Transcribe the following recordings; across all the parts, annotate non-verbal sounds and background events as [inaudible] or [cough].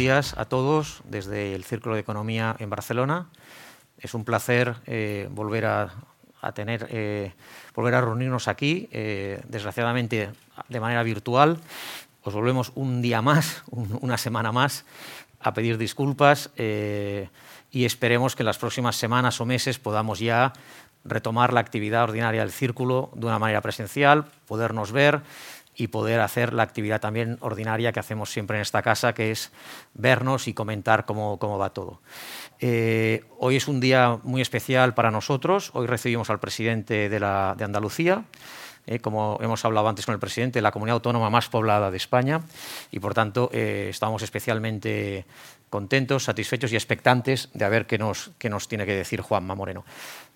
días a todos desde el Círculo de Economía en Barcelona. Es un placer eh, volver a, tener, eh, volver a reunirnos aquí, eh, desgraciadamente de manera virtual. Os volvemos un día más, [laughs] una semana más, a pedir disculpas y esperemos que en las próximas semanas o meses podamos ya retomar la actividad ordinaria del círculo de una manera presencial, podernos ver y poder hacer la actividad también ordinaria que hacemos siempre en esta casa, que es vernos y comentar cómo, va todo. Eh, hoy es un día muy especial para nosotros. Hoy recibimos al presidente de, Andalucía, eh, como hemos hablado antes con el presidente, la comunidad autónoma más poblada de España, y por tanto eh, estamos especialmente contentos, satisfechos y expectantes de ver qué nos, qué nos tiene que decir Juanma Moreno.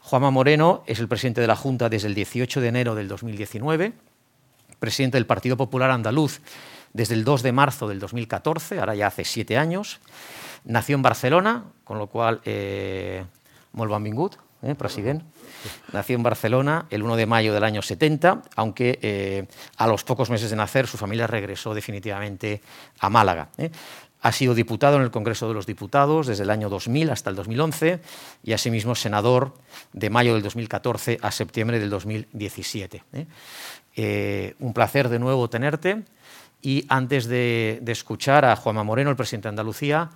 Juanma Moreno es el presidente de la Junta desde el 18 de enero del 2019 presidente del Partido Popular Andaluz desde el 2 de marzo del 2014, ahora ya hace siete años. Nació en Barcelona, con lo cual, eh, molt eh, presidente. Nació en Barcelona el 1 de mayo del año 70, aunque eh, a los pocos meses de nacer su familia regresó definitivamente a Málaga. Eh. Ha sido diputado en el Congreso de los Diputados desde el año 2000 hasta el 2011 y asimismo senador de mayo del 2014 a septiembre del 2017. Eh, un placer de nuevo tenerte. Y antes de, escuchar a Juanma Moreno, el presidente de Andalucía,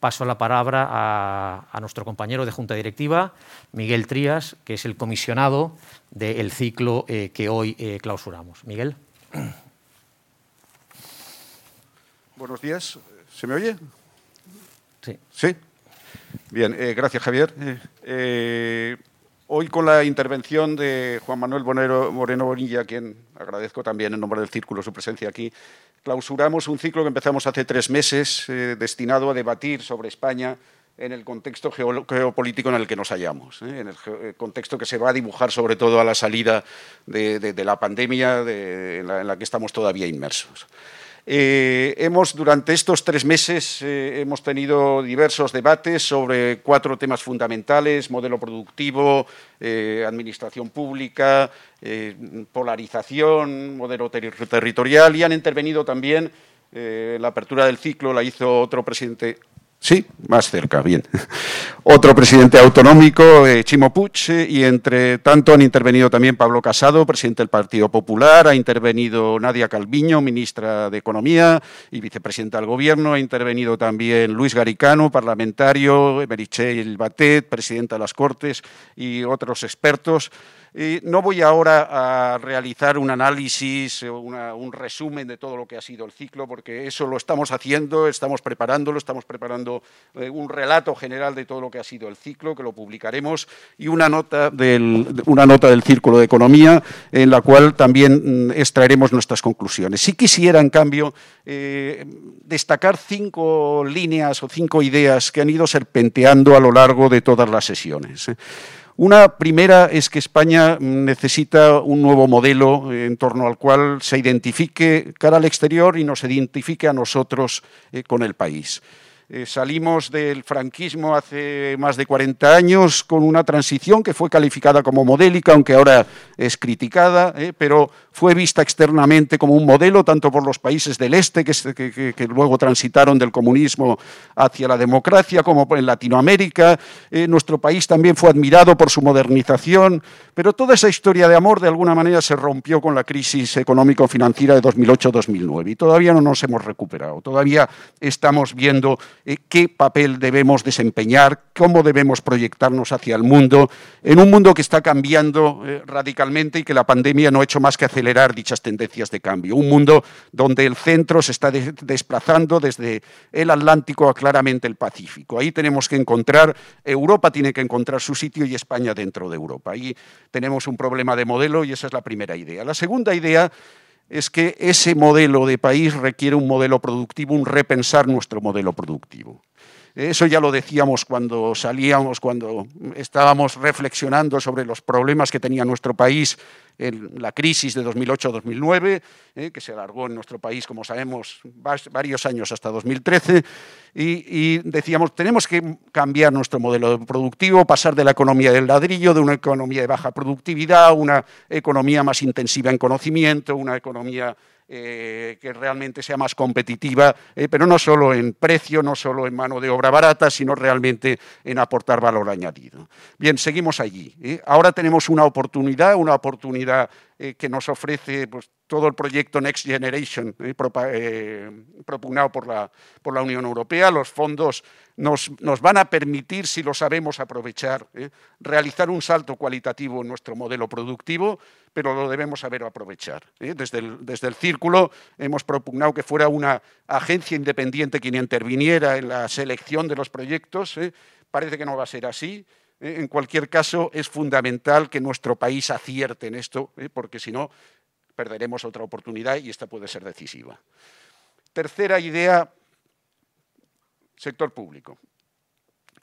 paso la palabra a, nuestro compañero de Junta Directiva, Miguel Trías, que es el comisionado del ciclo eh, que hoy eh, clausuramos. Miguel. Buenos días. ¿Se me oye? Sí. Sí. Bien, gracias Javier. Hoy con la intervención de Juan Manuel Moreno Bonilla, a quien agradezco también en nombre del Círculo su presencia aquí, clausuramos un ciclo que empezamos hace tres meses eh, destinado a debatir sobre España en el contexto geopolítico en el que nos hallamos, ¿eh? en el eh, contexto que se va a dibujar sobre todo a la salida de, la pandemia en la que estamos todavía inmersos. Eh, hemos, durante estos tres meses, eh, hemos tenido diversos debates sobre cuatro temas fundamentales, modelo productivo, eh, administración pública, polarización, modelo territorial, y han intervenido también, la apertura del ciclo la hizo otro presidente Sí, más cerca, bien. Otro presidente autonómico, eh, Chimo Puig, eh, y entre tanto han intervenido también Pablo Casado, presidente del Partido Popular, ha intervenido Nadia Calviño, ministra de Economía y vicepresidenta del Gobierno, ha intervenido también Luis Garicano, parlamentario, Merichel Batet, presidenta de las Cortes y otros expertos no voy ahora a realizar un análisis, un resumen de todo lo que ha sido el ciclo, porque eso lo estamos haciendo, estamos preparándolo, estamos preparando eh, un relato general de todo lo que ha sido el ciclo, que lo publicaremos, y una nota del, una nota del Círculo de Economía, en la cual también mm, extraeremos nuestras conclusiones. Si quisiera, en cambio, eh, destacar cinco líneas o cinco ideas que han ido serpenteando a lo largo de todas las sesiones. Una primera es que España necesita un nuevo modelo en torno al cual se identifique cara al exterior y nos identifique a nosotros eh, con el país. Eh, salimos del franquismo hace más de 40 años con una transición que fue calificada como modélica, aunque ahora es criticada, eh, pero fue vista externamente como un modelo tanto por los países del este, que, luego transitaron del comunismo hacia la democracia, como en Latinoamérica. Eh, nuestro país también fue admirado por su modernización, pero toda esa historia de amor de alguna manera se rompió con la crisis económico-financiera de 2008-2009 y todavía no nos hemos recuperado. Todavía estamos viendo qué papel debemos desempeñar, cómo debemos proyectarnos hacia el mundo, en un mundo que está cambiando eh, radicalmente y que la pandemia no ha hecho más que acelerar dichas tendencias de cambio. Un mundo donde el centro se está desplazando desde el Atlántico a claramente el Pacífico. Ahí tenemos que encontrar, Europa tiene que encontrar su sitio y España dentro de Europa. Ahí tenemos un problema de modelo y esa es la primera idea. La segunda idea es que ese modelo de país requiere un modelo productivo, un repensar nuestro modelo productivo. Eso ya lo decíamos cuando salíamos, cuando estábamos reflexionando sobre los problemas que tenía nuestro país en la crisis de 2008-2009, eh, que se alargó en nuestro país, como sabemos, varios años hasta 2013, y, decíamos, tenemos que cambiar nuestro modelo productivo, pasar de la economía del ladrillo, de una economía de baja productividad, una economía más intensiva en conocimiento, una economía eh, que realmente sea más competitiva, eh, pero no solo en precio, no solo en mano de obra barata, sino realmente en aportar valor añadido. Bien, seguimos allí. ¿eh? Ahora tenemos una oportunidad, una oportunidad que nos ofrece pues, todo el proyecto Next Generation propugnado por la, por la, Unión Europea. Los fondos nos, nos, van a permitir, si lo sabemos aprovechar, realizar un salto cualitativo en nuestro modelo productivo pero lo debemos saber aprovechar. ¿eh? Desde, el, desde, el, círculo hemos propugnado que fuera una agencia independiente quien interviniera en la selección de los proyectos. ¿eh? Parece que no va a ser así. ¿Eh? En cualquier caso, es fundamental que nuestro país acierte en esto, porque si no, perderemos otra oportunidad y esta puede ser decisiva. Tercera idea, sector público.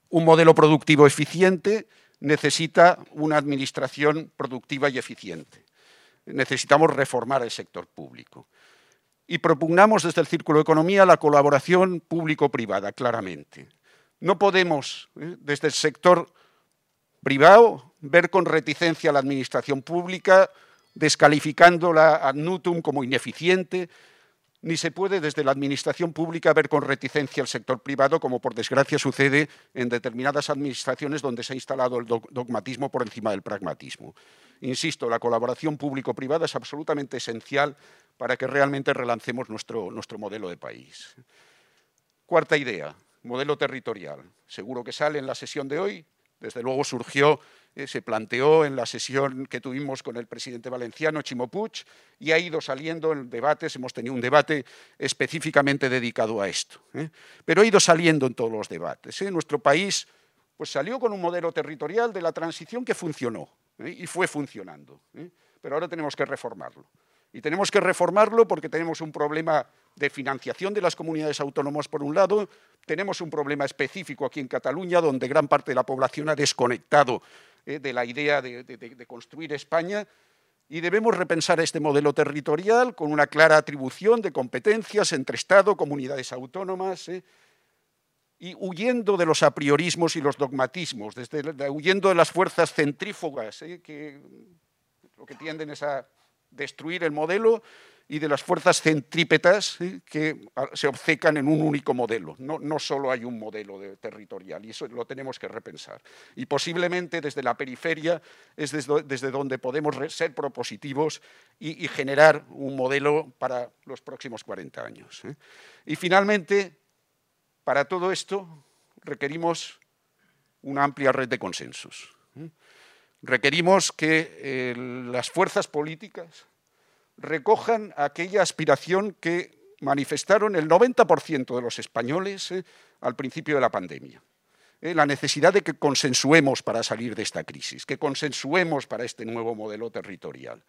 Un modelo productivo eficiente necesita una administración productiva y eficiente. Necesitamos reformar el sector público. Y propugnamos desde el Círculo de Economía la colaboración público-privada, claramente. No podemos, ¿eh? desde el sector privado, ver con reticencia a la administración pública, descalificándola ad nutum como ineficiente, ni se puede desde la administración pública ver con reticencia al sector privado, como por desgracia sucede en determinadas administraciones donde se ha instalado el dogmatismo por encima del pragmatismo. Insisto, la colaboración público-privada es absolutamente esencial para que realmente relancemos nuestro, nuestro modelo de país. Cuarta idea, modelo territorial. Seguro que sale en la sesión de hoy. Desde luego surgió eh, se planteó en la sesión que tuvimos con el presidente valenciano, Chimo Puig, y ha ido saliendo en debates, hemos tenido un debate específicamente dedicado a esto, ¿eh? pero ha ido saliendo en todos los debates. ¿eh? Nuestro país pues, salió con un modelo territorial de la transición que funcionó y fue funcionando, pero ahora tenemos que reformarlo. Y tenemos que reformarlo porque tenemos un problema de financiación de las comunidades autónomas, por un lado, tenemos un problema específico aquí en Cataluña, donde gran parte de la población ha desconectado eh, de la idea de, construir España. Y debemos repensar este modelo territorial con una clara atribución de competencias entre Estado, comunidades autónomas, eh, y huyendo de los apriorismos y los dogmatismos, desde, huyendo de las fuerzas centrífugas eh, que lo que tienden es a destruir el modelo y de las fuerzas centrípetas que se obcecan en un único modelo. No, no solo hay un modelo territorial y eso lo tenemos que repensar. Y posiblemente desde la periferia es desde, donde podemos ser propositivos y, generar un modelo para los próximos 40 años. ¿eh? Y finalmente, para todo esto requerimos una amplia red de consensos. ¿eh? Requerimos que eh, las fuerzas políticas recojan aquella aspiración que manifestaron el 90% de los españoles eh, al principio de la pandemia. Eh, la necesidad de que consensuemos para salir de esta crisis, que consensuemos para este nuevo modelo territorial.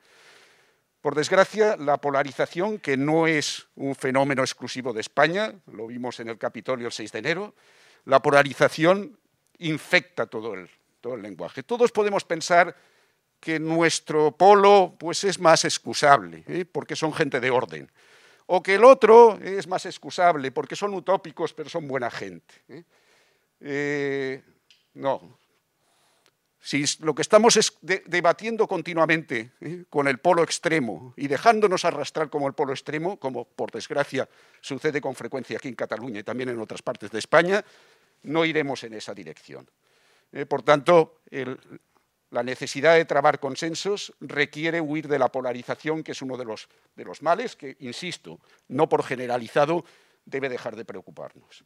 Por desgracia, la polarización, que no es un fenómeno exclusivo de España, lo vimos en el Capitolio el 6 de enero, la polarización infecta todo el, todo el lenguaje. Todos podemos pensar que nuestro polo pues, es más excusable, ¿eh? porque son gente de orden, o que el otro es más excusable, porque son utópicos, pero son buena gente. ¿eh? Eh, no. Si lo que estamos es debatiendo continuamente con el polo extremo y dejándonos arrastrar como el polo extremo, como por desgracia sucede con frecuencia aquí en Cataluña y también en otras partes de España, no iremos en esa dirección. Por tanto, la necesidad de trabar consensos requiere huir de la polarización, que es uno de los, de los males que, insisto, no por generalizado, debe dejar de preocuparnos.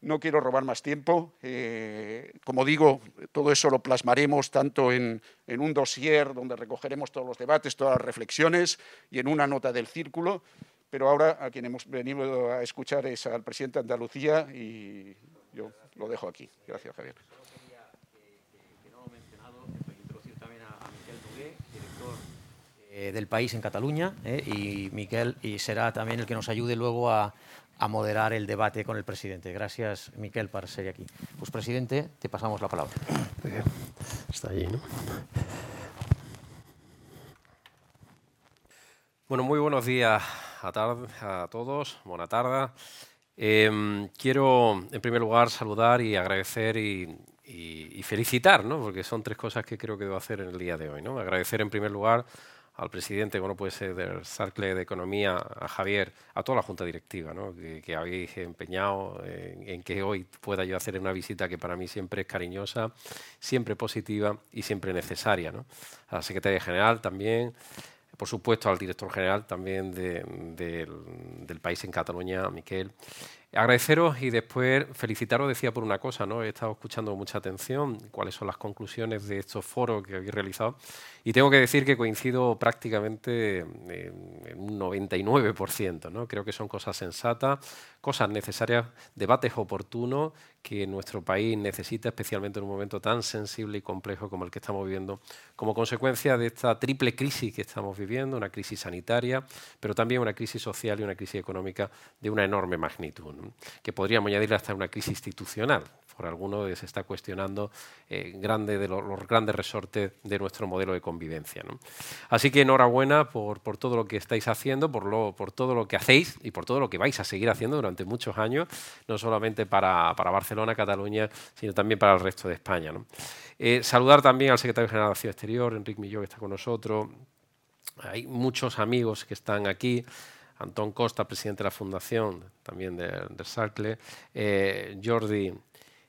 No quiero robar más tiempo. Eh, como digo, todo eso lo plasmaremos tanto en, en, un dossier donde recogeremos todos los debates, todas las reflexiones y en una nota del círculo. Pero ahora a quien hemos venido a escuchar es al presidente de Andalucía y yo lo dejo aquí. Gracias, Javier. Eh, del país en Cataluña eh, y Miquel y será también el que nos ayude luego a, moderar el debate con el presidente. Gracias, Miquel, por ser aquí. Pues, presidente, te pasamos la palabra. Está allí, ¿no? Bueno, muy buenos días a, a todos. Buena tarde. Em, quiero, en primer lugar, saludar y agradecer y, y, felicitar, ¿no? porque son tres cosas que creo que debo hacer en el día de hoy. ¿no? Agradecer, en primer lugar, al presidente, como no puede ser del Sarcle de Economía, a Javier, a toda la Junta Directiva, que, habéis empeñado en, que hoy pueda yo hacer una visita que para mí siempre es cariñosa, siempre positiva y siempre necesaria. A la Secretaria General también, por supuesto al director general también del, país en Cataluña, Miquel. Agradeceros y después felicitaros, decía por una cosa, ¿no? He estado escuchando con mucha atención cuáles son las conclusiones de estos foros que habéis realizado y tengo que decir que coincido prácticamente en un 99%, ¿no? Creo que son cosas sensatas, cosas necesarias, debates oportunos que nuestro país necesita, especialmente en un momento tan sensible y complejo como el que estamos viviendo, como consecuencia de esta triple crisis que estamos viviendo, una crisis sanitaria, pero también una crisis social y una crisis económica de una enorme magnitud, que podríamos añadirle hasta una crisis institucional. Por alguno se está cuestionando eh, grande de los, grandes resortes de nuestro modelo de convivencia. Así que enhorabuena por, por, todo lo que estáis haciendo, por, lo, por todo lo que hacéis y por todo lo que vais a seguir haciendo durante muchos años, no solamente para, para Barcelona, Barcelona, Cataluña, sino también para el resto de España. Eh, saludar también al secretario general de Acción Exterior, Enrique Milló, que está con nosotros. Hay muchos amigos que están aquí. Antón Costa, presidente de la Fundación, también del de Sarcle. Eh, Jordi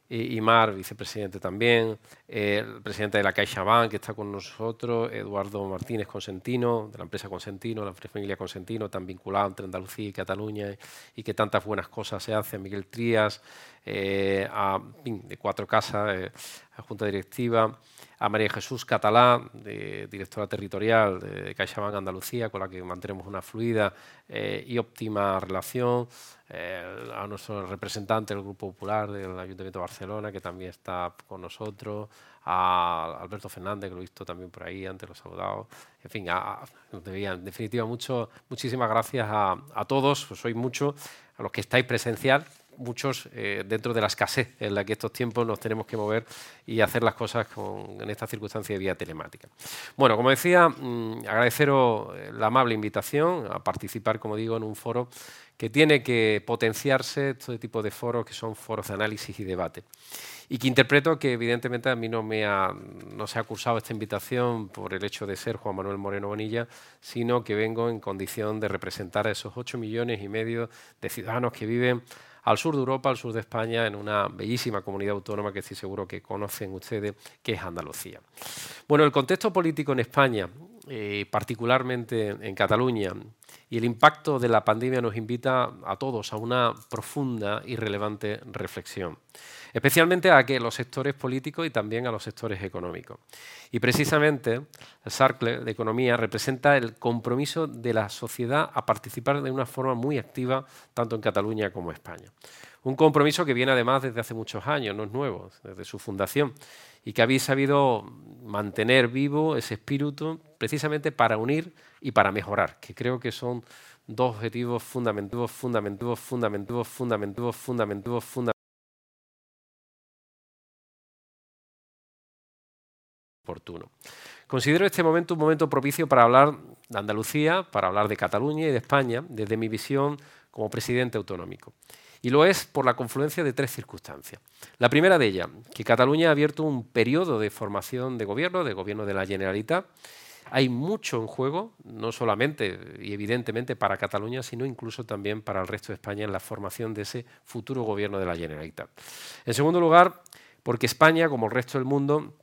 Imar, vicepresidente también, el presidente de la CaixaBank que está con nosotros, Eduardo Martínez Consentino, de la empresa Consentino, la familia Consentino, tan vinculado entre Andalucía y Cataluña y que tantas buenas cosas se hacen, Miguel Trías, eh, a, de Cuatro Casas, eh, a Junta Directiva, a María Jesús Catalá, directora territorial de CaixaBank Andalucía, con la que mantenemos una fluida eh, y óptima relación, eh, a nuestro representante del Grupo Popular del Ayuntamiento de Barcelona, que también está con nosotros, a Alberto Fernández, que lo he visto también por ahí, antes lo he saludado. En fin, en definitiva, mucho, muchísimas gracias a, a todos, pues sois muchos, a los que estáis presencial, muchos eh, dentro de la escasez en la que estos tiempos nos tenemos que mover y hacer las cosas en esta circunstancia de vía telemática. Bueno, como decía, mm, agradeceros eh, la amable invitación a participar, como digo, en un foro que tiene que potenciarse este tipo de foros que son foros de análisis y debate. Y que interpreto que evidentemente a mí no, me ha, no se ha cursado esta invitación por el hecho de ser Juan Manuel Moreno Bonilla, sino que vengo en condición de representar a esos ocho millones y medio de ciudadanos que viven al sur de Europa, al sur de España, en una bellísima comunidad autónoma que estoy seguro que conocen ustedes, que es Andalucía. Bueno, el contexto político en España, eh, particularmente en Cataluña, y el impacto de la pandemia nos invita a todos a una profunda y relevante reflexión especialmente a que los sectores políticos y también a los sectores económicos. Y precisamente el Sarcle de Economía representa el compromiso de la sociedad a participar de una forma muy activa tanto en Cataluña como en España. Un compromiso que viene además desde hace muchos años, no es nuevo, desde su fundación, y que habéis sabido mantener vivo ese espíritu precisamente para unir y para mejorar, que creo que son dos objetivos fundamentales, fundamentales, fundamentales, fundamentales, fundamentales, fundamentales oportuno. Considero este momento un momento propicio para hablar de Andalucía, para hablar de Cataluña y de España desde mi visión como presidente autonómico. Y lo es por la confluencia de tres circunstancias. La primera de ellas, que Cataluña ha abierto un periodo de formación de gobierno, de gobierno de la Generalitat. Hay mucho en juego, no solamente y evidentemente para Cataluña, sino incluso también para el resto de España en la formación de ese futuro gobierno de la Generalitat. En segundo lugar, porque España, como el resto del mundo,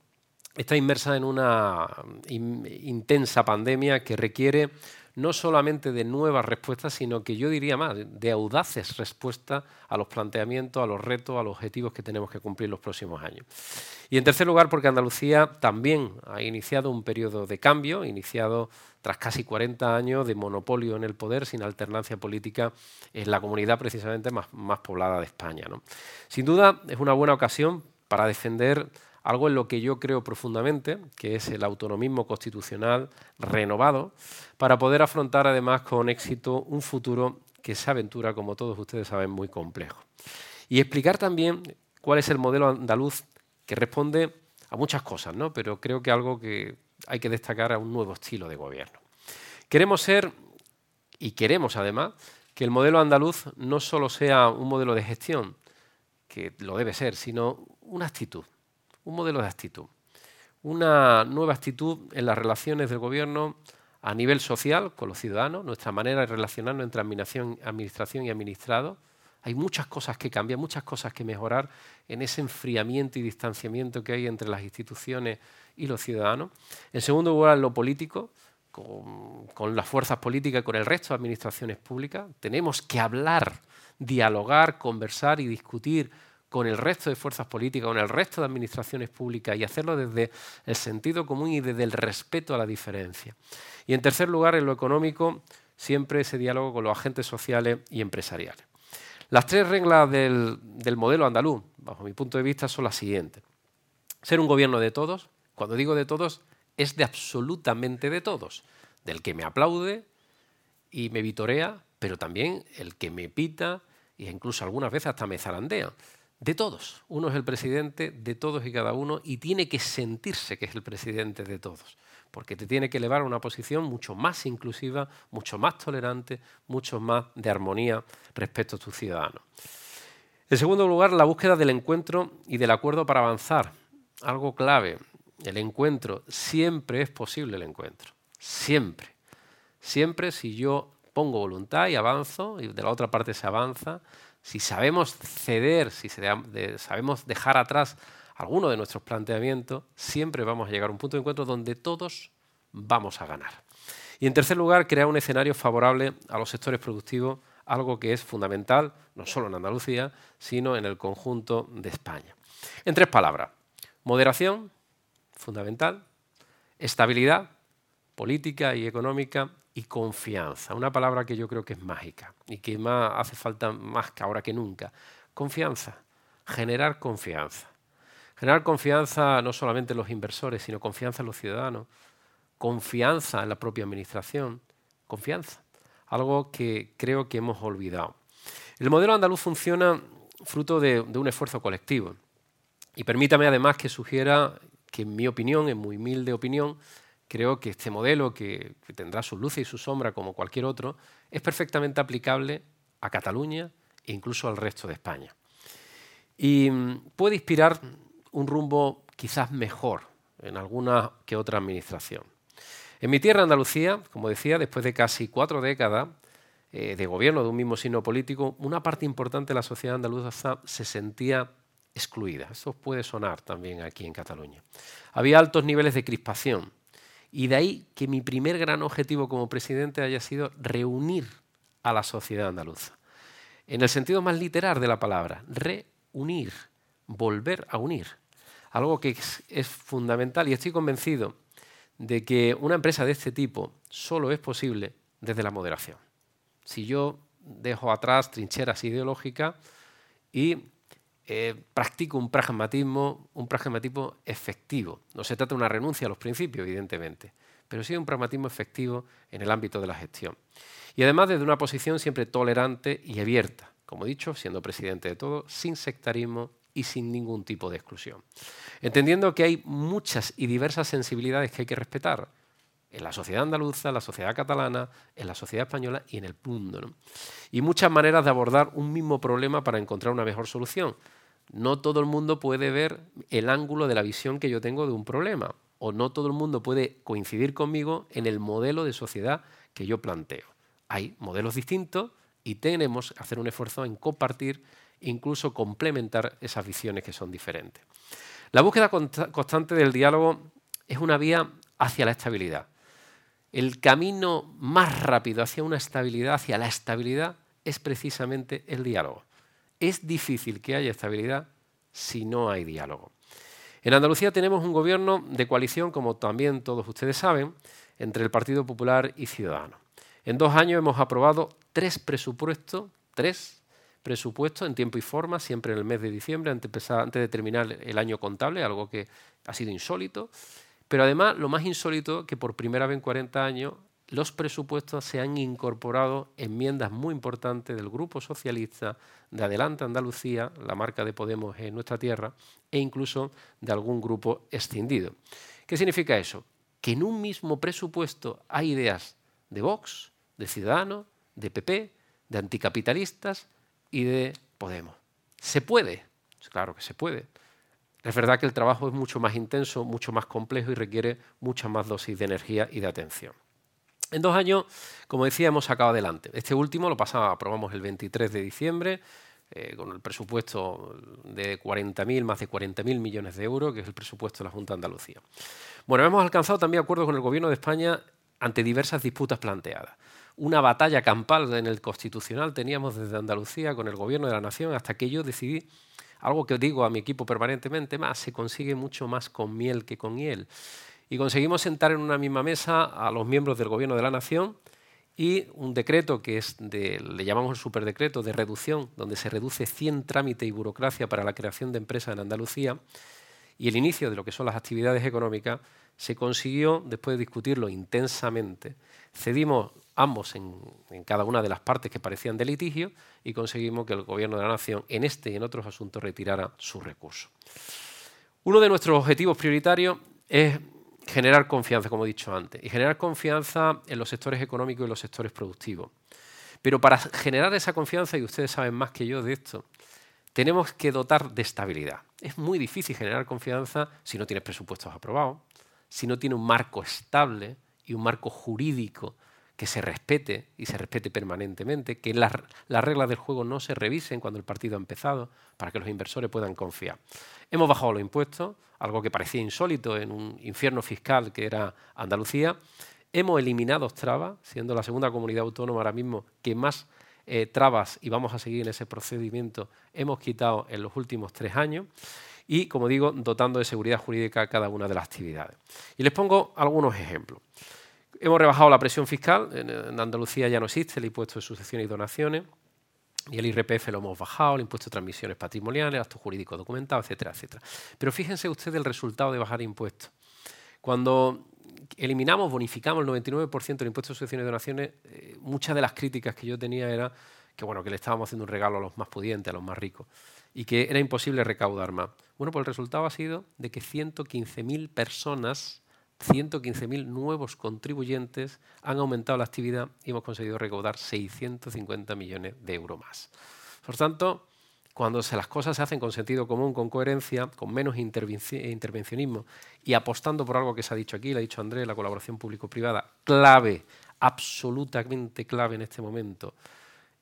está inmersa en una intensa pandemia que requiere no solamente de nuevas respuestas, sino que yo diría más, de audaces respuestas a los planteamientos, a los retos, a los objetivos que tenemos que cumplir los próximos años. Y en tercer lugar, porque Andalucía también ha iniciado un periodo de cambio, iniciado tras casi 40 años de monopolio en el poder, sin alternancia política, en la comunidad precisamente más, más poblada de España. Sin duda, es una buena ocasión para defender algo en lo que yo creo profundamente, que es el autonomismo constitucional renovado, para poder afrontar además con éxito un futuro que se aventura, como todos ustedes saben, muy complejo. Y explicar también cuál es el modelo andaluz que responde a muchas cosas, ¿no? pero creo que algo que hay que destacar a un nuevo estilo de gobierno. Queremos ser, y queremos además, que el modelo andaluz no solo sea un modelo de gestión, que lo debe ser, sino una actitud, un modelo de actitud, una nueva actitud en las relaciones del gobierno a nivel social con los ciudadanos, nuestra manera de relacionarnos entre administración, y administrado. Hay muchas cosas que cambiar, muchas cosas que mejorar en ese enfriamiento y distanciamiento que hay entre las instituciones y los ciudadanos. En segundo lugar, lo político, con, con las fuerzas políticas y con el resto de administraciones públicas. Tenemos que hablar, dialogar, conversar y discutir con el resto de fuerzas políticas, con el resto de administraciones públicas y hacerlo desde el sentido común y desde el respeto a la diferencia. Y en tercer lugar, en lo económico, siempre ese diálogo con los agentes sociales y empresariales. Las tres reglas del, del modelo andaluz, bajo mi punto de vista, son las siguientes. Ser un gobierno de todos, cuando digo de todos, es de absolutamente de todos, del que me aplaude y me vitorea, pero también el que me pita e incluso algunas veces hasta me zarandea de todos. Uno es el presidente de todos y cada uno y tiene que sentirse que es el presidente de todos, porque te tiene que elevar a una posición mucho más inclusiva, mucho más tolerante, mucho más de armonía respecto a tus ciudadanos. En segundo lugar, la búsqueda del encuentro y del acuerdo para avanzar. Algo clave, el encuentro. Siempre es posible el encuentro. Siempre. Siempre si yo pongo voluntad y avanzo, y de la otra parte se avanza, si sabemos ceder, si sabemos dejar atrás alguno de nuestros planteamientos, siempre vamos a llegar a un punto de encuentro donde todos vamos a ganar. Y en tercer lugar, crear un escenario favorable a los sectores productivos, algo que es fundamental, no solo en Andalucía, sino en el conjunto de España. En tres palabras, moderación, fundamental, estabilidad política y económica y confianza, una palabra que yo creo que es mágica y que más hace falta más que ahora que nunca. Confianza, generar confianza. Generar confianza no solamente en los inversores, sino confianza en los ciudadanos, confianza en la propia administración, confianza, algo que creo que hemos olvidado. El modelo andaluz funciona fruto de, de un esfuerzo colectivo y permítame además que sugiera que en mi opinión, en muy humilde opinión, creo que este modelo, que, tendrá sus luces y sus sombras como cualquier otro, es perfectamente aplicable a Cataluña e incluso al resto de España. Y mm, puede inspirar un rumbo quizás mejor en alguna que otra administración. En mi tierra, Andalucía, como decía, después de casi cuatro décadas eh, de gobierno de un mismo signo político, una parte importante de la sociedad andaluza se sentía excluida. Eso puede sonar también aquí en Cataluña. Había altos niveles de crispación, y de ahí que mi primer gran objetivo como presidente haya sido reunir a la sociedad andaluza. En el sentido más literal de la palabra, reunir, volver a unir. Algo que es, fundamental y estoy convencido de que una empresa de este tipo solo es posible desde la moderación. Si yo dejo atrás trincheras ideológicas y eh, practico un pragmatismo, un pragmatismo efectivo. No se trata de una renuncia a los principios, evidentemente, pero sí un pragmatismo efectivo en el ámbito de la gestión. Y además desde una posición siempre tolerante y abierta, como he dicho, siendo presidente de todo, sin sectarismo y sin ningún tipo de exclusión. Entendiendo que hay muchas y diversas sensibilidades que hay que respetar en la sociedad andaluza, en la sociedad catalana, en la sociedad española y en el mundo. Y muchas maneras de abordar un mismo problema para encontrar una mejor solución. No todo el mundo puede ver el ángulo de la visión que yo tengo de un problema, o no todo el mundo puede coincidir conmigo en el modelo de sociedad que yo planteo. Hay modelos distintos y tenemos que hacer un esfuerzo en compartir, incluso complementar esas visiones que son diferentes. La búsqueda constante del diálogo es una vía hacia la estabilidad el camino más rápido hacia una estabilidad, hacia la estabilidad, es precisamente el diálogo. Es difícil que haya estabilidad si no hay diálogo. En Andalucía tenemos un gobierno de coalición, como también todos ustedes saben, entre el Partido Popular y Ciudadanos. En dos años hemos aprobado tres presupuestos, tres presupuestos en tiempo y forma, siempre en el mes de diciembre, antes de terminar el año contable, algo que ha sido insólito. Pero además, lo más insólito, que por primera vez en 40 años los presupuestos se han incorporado enmiendas muy importantes del Grupo Socialista, de Adelante Andalucía, la marca de Podemos en nuestra tierra, e incluso de algún grupo extendido. ¿Qué significa eso? Que en un mismo presupuesto hay ideas de Vox, de Ciudadanos, de PP, de anticapitalistas y de Podemos. ¿Se puede? Claro que se puede. Es verdad que el trabajo es mucho más intenso, mucho más complejo y requiere mucha más dosis de energía y de atención. En dos años, como decía, hemos sacado adelante. Este último lo pasamos, aprobamos el 23 de diciembre, eh, con el presupuesto de 40.000, más de 40.000 millones de euros, que es el presupuesto de la Junta de Andalucía. Bueno, hemos alcanzado también acuerdos con el Gobierno de España ante diversas disputas planteadas. Una batalla campal en el Constitucional teníamos desde Andalucía con el Gobierno de la Nación hasta que yo decidí algo que digo a mi equipo permanentemente, más se consigue mucho más con miel que con hiel y conseguimos sentar en una misma mesa a los miembros del Gobierno de la Nación y un decreto que es le llamamos el superdecreto de reducción, donde se reduce 100 trámites y burocracia para la creación de empresas en Andalucía. Y el inicio de lo que son las actividades económicas, se consiguió, después de discutirlo intensamente, cedimos ambos en, cada una de las partes que parecían de litigio y conseguimos que el Gobierno de la Nación en este y en otros asuntos retirara su recurso. Uno de nuestros objetivos prioritarios es generar confianza, como he dicho antes, y generar confianza en los sectores económicos y los sectores productivos. Pero para generar esa confianza, y ustedes saben más que yo de esto, tenemos que dotar de estabilidad. Es muy difícil generar confianza si no tienes presupuestos aprobados, si no tiene un marco estable y un marco jurídico que se respete y se respete permanentemente, que las, las, reglas del juego no se revisen cuando el partido ha empezado, para que los inversores puedan confiar. Hemos bajado los impuestos, algo que parecía insólito en un infierno fiscal que era Andalucía. Hemos eliminado trabas, siendo la segunda comunidad autónoma ahora mismo que más eh, trabas, y vamos a seguir en ese procedimiento, hemos quitado en los últimos tres años y, como digo, dotando de seguridad jurídica cada una de las actividades. Y les pongo algunos ejemplos. Hemos rebajado la presión fiscal, en Andalucía ya no existe el impuesto de sucesiones y donaciones, y el IRPF lo hemos bajado, el impuesto de transmisiones patrimoniales, actos jurídicos documentados, etcétera, etcétera. Pero fíjense ustedes el resultado de bajar impuestos. Cuando eliminamos, bonificamos el 99% del impuesto de sucesiones y donaciones, eh, muchas de las críticas que yo tenía era que, bueno, que le estábamos haciendo un regalo a los más pudientes, a los más ricos, y que era imposible recaudar más. Bueno, pues el resultado ha sido de que 115.000 personas 115.000 nuevos contribuyentes han aumentado la actividad y hemos conseguido recaudar 650 millones de euros más. Por tanto, cuando las cosas se hacen con sentido común, con coherencia, con menos intervencionismo y apostando por algo que se ha dicho aquí, lo ha dicho Andrés, la colaboración público-privada, clave, absolutamente clave en este momento.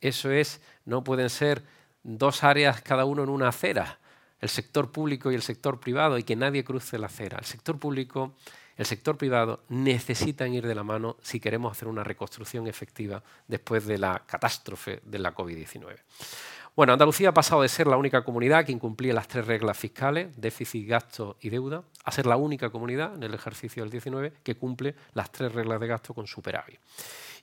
Eso es, no pueden ser dos áreas cada uno en una acera, el sector público y el sector privado, y que nadie cruce la acera. El sector público el sector privado necesitan ir de la mano si queremos hacer una reconstrucción efectiva después de la catástrofe de la COVID-19. Bueno, Andalucía ha pasado de ser la única comunidad que incumplía las tres reglas fiscales, déficit, gasto y deuda, a ser la única comunidad en el ejercicio del 19 que cumple las tres reglas de gasto con superávit.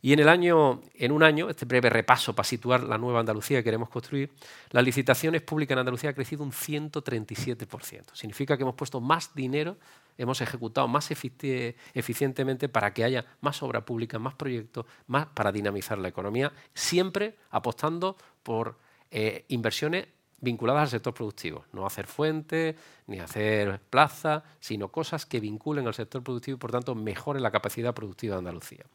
Y en, el año, en un año, este breve repaso para situar la nueva Andalucía que queremos construir, las licitaciones públicas en Andalucía han crecido un 137%. Significa que hemos puesto más dinero hemos ejecutado más eficientemente para que haya más obra pública, más proyectos, más para dinamizar la economía, siempre apostando por eh, inversiones vinculadas al sector productivo. No hacer fuentes, ni hacer plazas, sino cosas que vinculen al sector productivo y, por tanto, mejoren la capacidad productiva de Andalucía.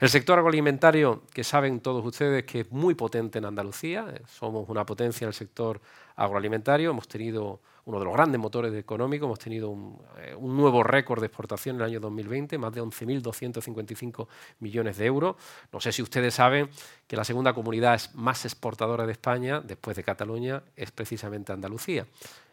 El sector agroalimentario, que saben todos ustedes que es muy potente en Andalucía, eh, somos una potencia en el sector agroalimentario, hemos tenido uno de los grandes motores económicos. Hemos tenido eh, un, nuevo récord de exportación en el año 2020, más de 11.255 millones de euros. No sé si ustedes saben que la segunda comunidad más exportadora de España, después de Cataluña, es precisamente Andalucía.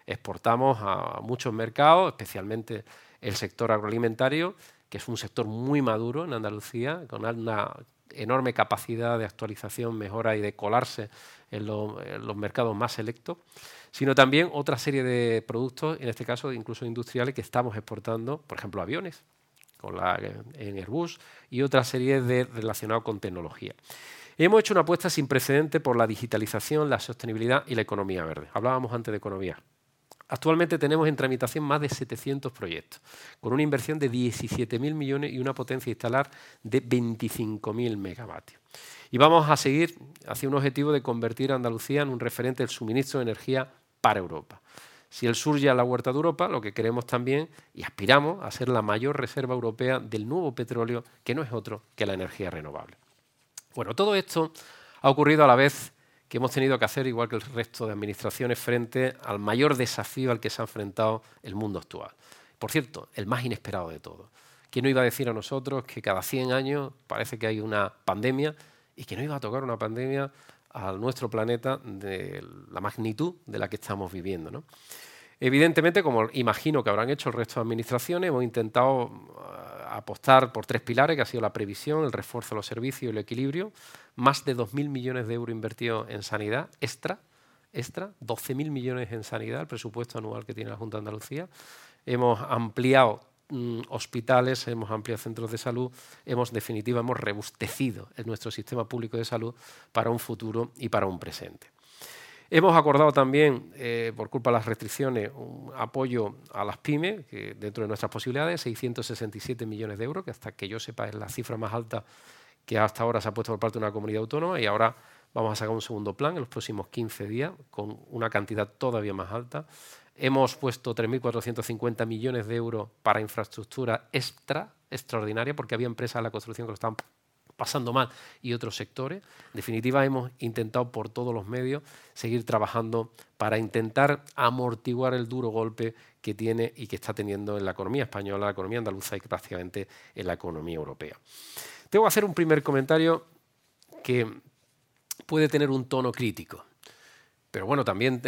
Exportamos a muchos mercados, especialmente el sector agroalimentario, que es un sector muy maduro en Andalucía, con una enorme capacidad de actualización, mejora y de colarse en, los mercados más selectos sino también otra serie de productos, en este caso incluso industriales, que estamos exportando, por ejemplo, aviones con la, en Airbus y otra serie de relacionados con tecnología. Hemos hecho una apuesta sin precedente por la digitalización, la sostenibilidad y la economía verde. Hablábamos antes de economía. Actualmente tenemos en tramitación más de 700 proyectos, con una inversión de 17.000 millones y una potencia instalar de 25.000 megavatios. Y vamos a seguir hacia un objetivo de convertir a Andalucía en un referente del suministro de energía para Europa. Si el sur ya es la huerta de Europa, lo que queremos también y aspiramos a ser la mayor reserva europea del nuevo petróleo, que no es otro que la energía renovable. Bueno, todo esto ha ocurrido a la vez que hemos tenido que hacer, igual que el resto de administraciones, frente al mayor desafío al que se ha enfrentado el mundo actual. Por cierto, el más inesperado de todos, ¿Quién no iba a decir a nosotros que cada 100 años parece que hay una pandemia y que no iba a tocar una pandemia a nuestro planeta de la magnitud de la que estamos viviendo? ¿no? Evidentemente, como imagino que habrán hecho el resto de administraciones, hemos intentado eh, apostar por tres pilares, que ha sido la previsión, el refuerzo de los servicios y el equilibrio. Más de 2.000 millones de euros invertidos en sanidad extra, extra 12.000 millones en sanidad, el presupuesto anual que tiene la Junta de Andalucía. Hemos ampliado mm, hospitales, hemos ampliado centros de salud, hemos, en definitiva, hemos rebustecido en nuestro sistema público de salud para un futuro y para un presente. Hemos acordado también, eh, por culpa de las restricciones, un apoyo a las pymes, que dentro de nuestras posibilidades, 667 millones de euros, que hasta que yo sepa es la cifra más alta que hasta ahora se ha puesto por parte de una comunidad autónoma y ahora vamos a sacar un segundo plan en los próximos 15 días con una cantidad todavía más alta. Hemos puesto 3.450 millones de euros para infraestructura extra, extraordinaria, porque había empresas de la construcción que lo estaban pasando mal y otros sectores. En definitiva, hemos intentado por todos los medios seguir trabajando para intentar amortiguar el duro golpe que tiene y que está teniendo en la economía española, la economía andaluza y prácticamente en la economía europea. Tengo que hacer un primer comentario que puede tener un tono crítico, pero bueno, también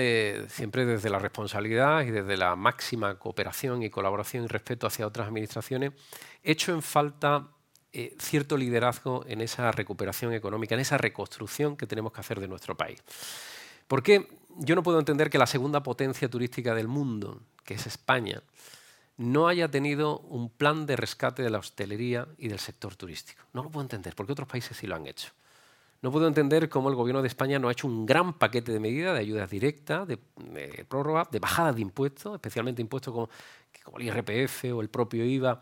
siempre desde la responsabilidad y desde la máxima cooperación y colaboración y respeto hacia otras administraciones, hecho en falta eh, cierto liderazgo en esa recuperación económica, en esa reconstrucción que tenemos que hacer de nuestro país. Porque yo no puedo entender que la segunda potencia turística del mundo, que es España, no haya tenido un plan de rescate de la hostelería y del sector turístico. No lo puedo entender, porque otros países sí lo han hecho. No puedo entender cómo el Gobierno de España no ha hecho un gran paquete de medidas, de ayudas directas, de, prórroga, de bajada de impuestos, especialmente impuestos como, como el IRPF o el propio IVA,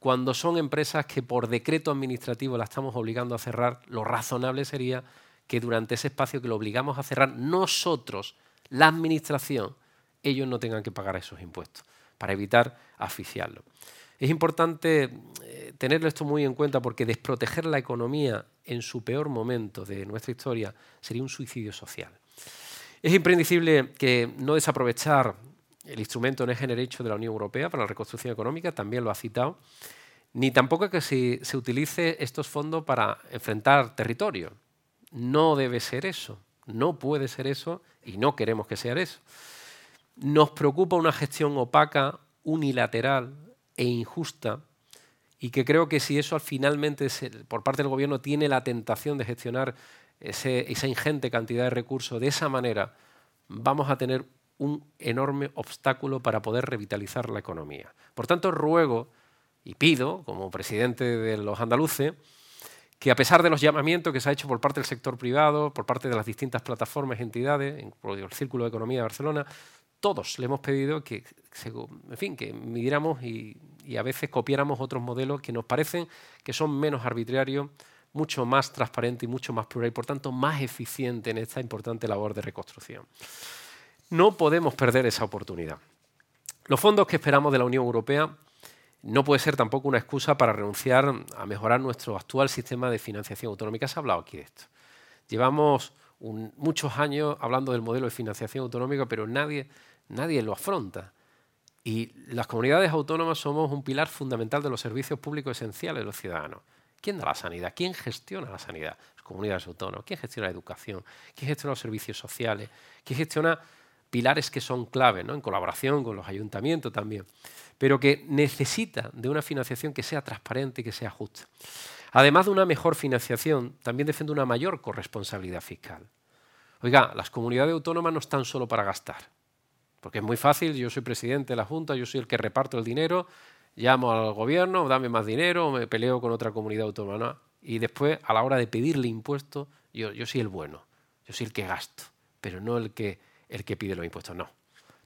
cuando son empresas que por decreto administrativo la estamos obligando a cerrar, lo razonable sería que durante ese espacio que lo obligamos a cerrar nosotros, la administración, ellos no tengan que pagar esos impuestos, para evitar asfixiarlo. Es importante eh, tener esto muy en cuenta porque desproteger la economía en su peor momento de nuestra historia sería un suicidio social. Es imprescindible que no desaprovechar el instrumento Next Generation de la Unión Europea para la reconstrucción económica, también lo ha citado, ni tampoco que se, se utilice estos fondos para enfrentar territorio. No debe ser eso, no puede ser eso y no queremos que sea eso. Nos preocupa una gestión opaca, unilateral e injusta y que creo que si eso finalmente por parte del gobierno tiene la tentación de gestionar esa ingente cantidad de recursos de esa manera, vamos a tener un enorme obstáculo para poder revitalizar la economía. Por tanto, ruego y pido, como presidente de los andaluces, que a pesar de los llamamientos que se ha hecho por parte del sector privado, por parte de las distintas plataformas y entidades, por el Círculo de Economía de Barcelona, todos le hemos pedido que, en fin, que midiéramos y, y a veces copiáramos otros modelos que nos parecen que son menos arbitrarios, mucho más transparentes y mucho más plural y por tanto más eficientes en esta importante labor de reconstrucción. No podemos perder esa oportunidad. Los fondos que esperamos de la Unión Europea no puede ser tampoco una excusa para renunciar a mejorar nuestro actual sistema de financiación autonómica. Se ha hablado aquí de esto. Llevamos muchos años hablando del modelo de financiación autonómica, pero nadie, nadie lo afronta. Y las comunidades autónomas somos un pilar fundamental de los servicios públicos esenciales de los ciudadanos. ¿Quién da la sanidad? ¿Quién gestiona la sanidad? Las comunidades autónomas. ¿Quién gestiona la educación? ¿Quién gestiona los servicios sociales? ¿Quién gestiona pilares que son clave, ¿no? en colaboración con los ayuntamientos también, pero que necesita de una financiación que sea transparente y que sea justa. Además de una mejor financiación, también defiende una mayor corresponsabilidad fiscal. Oiga, las comunidades autónomas no están solo para gastar, porque es muy fácil, yo soy presidente de la Junta, yo soy el que reparto el dinero, llamo al gobierno, dame más dinero, me peleo con otra comunidad autónoma, y después a la hora de pedirle impuestos, yo, yo soy el bueno, yo soy el que gasto, pero no el que el que pide los impuestos. No.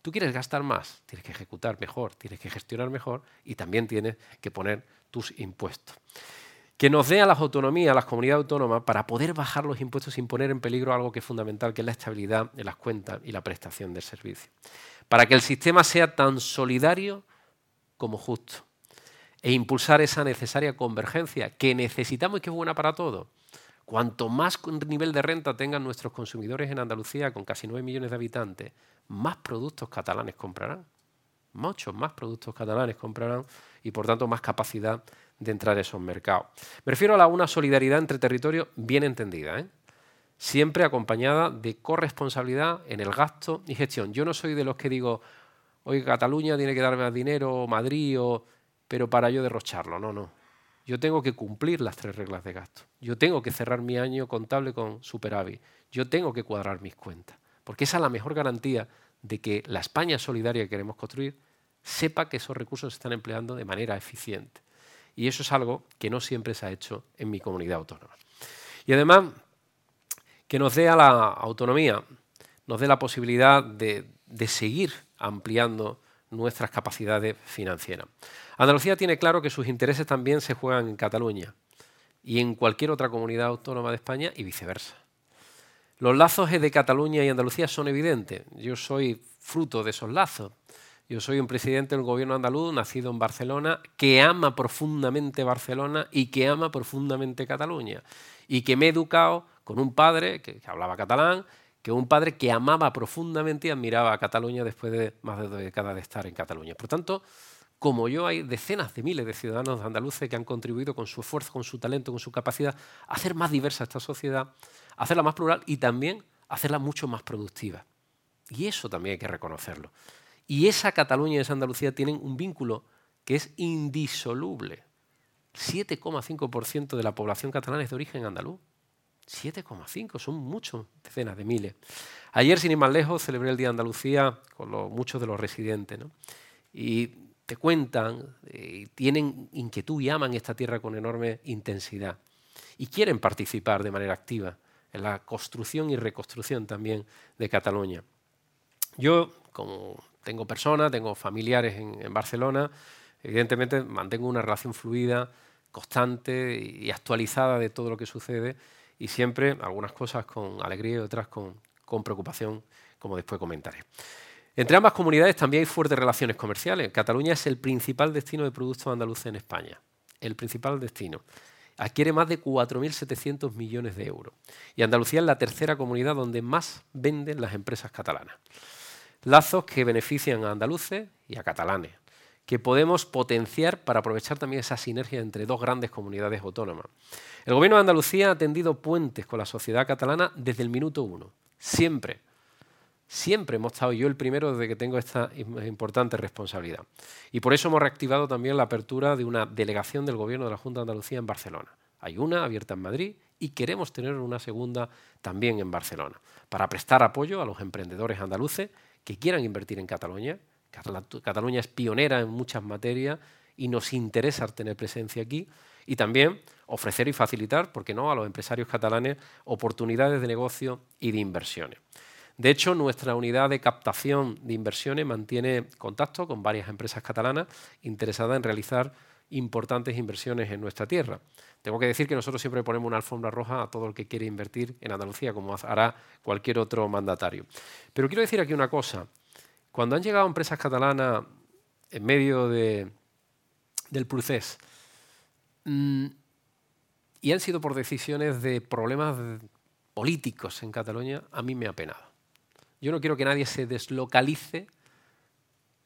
Tú quieres gastar más, tienes que ejecutar mejor, tienes que gestionar mejor y también tienes que poner tus impuestos. Que nos dé a las autonomías, a las comunidades autónomas, para poder bajar los impuestos sin poner en peligro algo que es fundamental, que es la estabilidad de las cuentas y la prestación del servicio. Para que el sistema sea tan solidario como justo. E impulsar esa necesaria convergencia que necesitamos y que es buena para todos Cuanto más nivel de renta tengan nuestros consumidores en Andalucía, con casi 9 millones de habitantes, más productos catalanes comprarán. muchos más productos catalanes comprarán y por tanto más capacidad de entrar en esos mercados. Me refiero a la, una solidaridad entre territorios bien entendida, ¿eh? siempre acompañada de corresponsabilidad en el gasto y gestión. Yo no soy de los que digo, oye, Cataluña tiene que darme más dinero, Madrid, pero para yo derrocharlo. No, no. Yo tengo que cumplir las tres reglas de gasto. Yo tengo que cerrar mi año contable con superávit. Yo tengo que cuadrar mis cuentas. Porque esa es la mejor garantía de que la España solidaria que queremos construir sepa que esos recursos se están empleando de manera eficiente. Y eso es algo que no siempre se ha hecho en mi comunidad autónoma. Y además, que nos dé a la autonomía, nos dé la posibilidad de, de seguir ampliando nuestras capacidades financieras. Andalucía tiene claro que sus intereses también se juegan en Cataluña y en cualquier otra comunidad autónoma de España y viceversa. Los lazos de Cataluña y Andalucía son evidentes. Yo soy fruto de esos lazos. Yo soy un presidente del gobierno andaluz, nacido en Barcelona, que ama profundamente Barcelona y que ama profundamente Cataluña. Y que me he educado con un padre que, hablaba catalán, que un padre que amaba profundamente y admiraba a Cataluña después de más de dos décadas de estar en Cataluña. Por tanto, como yo, hay decenas de miles de ciudadanos andaluces que han contribuido con su esfuerzo, con su talento, con su capacidad a hacer más diversa esta sociedad hacerla más plural y también hacerla mucho más productiva. Y eso también hay que reconocerlo. Y esa Cataluña y esa Andalucía tienen un vínculo que es indisoluble. 7,5% de la población catalana es de origen andaluz. 7,5, son muchos, decenas de miles. Ayer, sin ir más lejos, celebré el Día de Andalucía con muchos de los residentes. Y te cuentan, eh, tienen inquietud y aman esta tierra con enorme intensidad. Y quieren participar de manera activa en la construcción y reconstrucción también de Cataluña. Yo, como tengo personas, tengo familiares en, Barcelona, evidentemente mantengo una relación fluida, constante y actualizada de todo lo que sucede y siempre algunas cosas con alegría y otras con, con preocupación, como después comentaré. Entre ambas comunidades también hay fuertes relaciones comerciales. Cataluña es el principal destino de productos andaluces en España, el principal destino adquiere más de 4.700 millones de euros. Y Andalucía es la tercera comunidad donde más venden las empresas catalanas. Lazos que benefician a andaluces y a catalanes, que podemos potenciar para aprovechar también esa sinergia entre dos grandes comunidades autónomas. El Gobierno de Andalucía ha tendido puentes con la sociedad catalana desde el minuto uno, siempre. Siempre hemos estado yo el primero desde que tengo esta importante responsabilidad. Y por eso hemos reactivado también la apertura de una delegación del Gobierno de la Junta de Andalucía en Barcelona. Hay una abierta en Madrid y queremos tener una segunda también en Barcelona, para prestar apoyo a los emprendedores andaluces que quieran invertir en Cataluña. Cataluña es pionera en muchas materias y nos interesa tener presencia aquí y también ofrecer y facilitar, ¿por qué no?, a los empresarios catalanes oportunidades de negocio y de inversiones. De hecho, nuestra unidad de captación de inversiones mantiene contacto con varias empresas catalanas interesadas en realizar importantes inversiones en nuestra tierra. Tengo que decir que nosotros siempre ponemos una alfombra roja a todo el que quiere invertir en Andalucía, como hará cualquier otro mandatario. Pero quiero decir aquí una cosa. Cuando han llegado empresas catalanas en medio del procés mm, y han sido por decisiones de problemas políticos en Cataluña, a mí me ha penado. Yo no quiero que nadie se deslocalice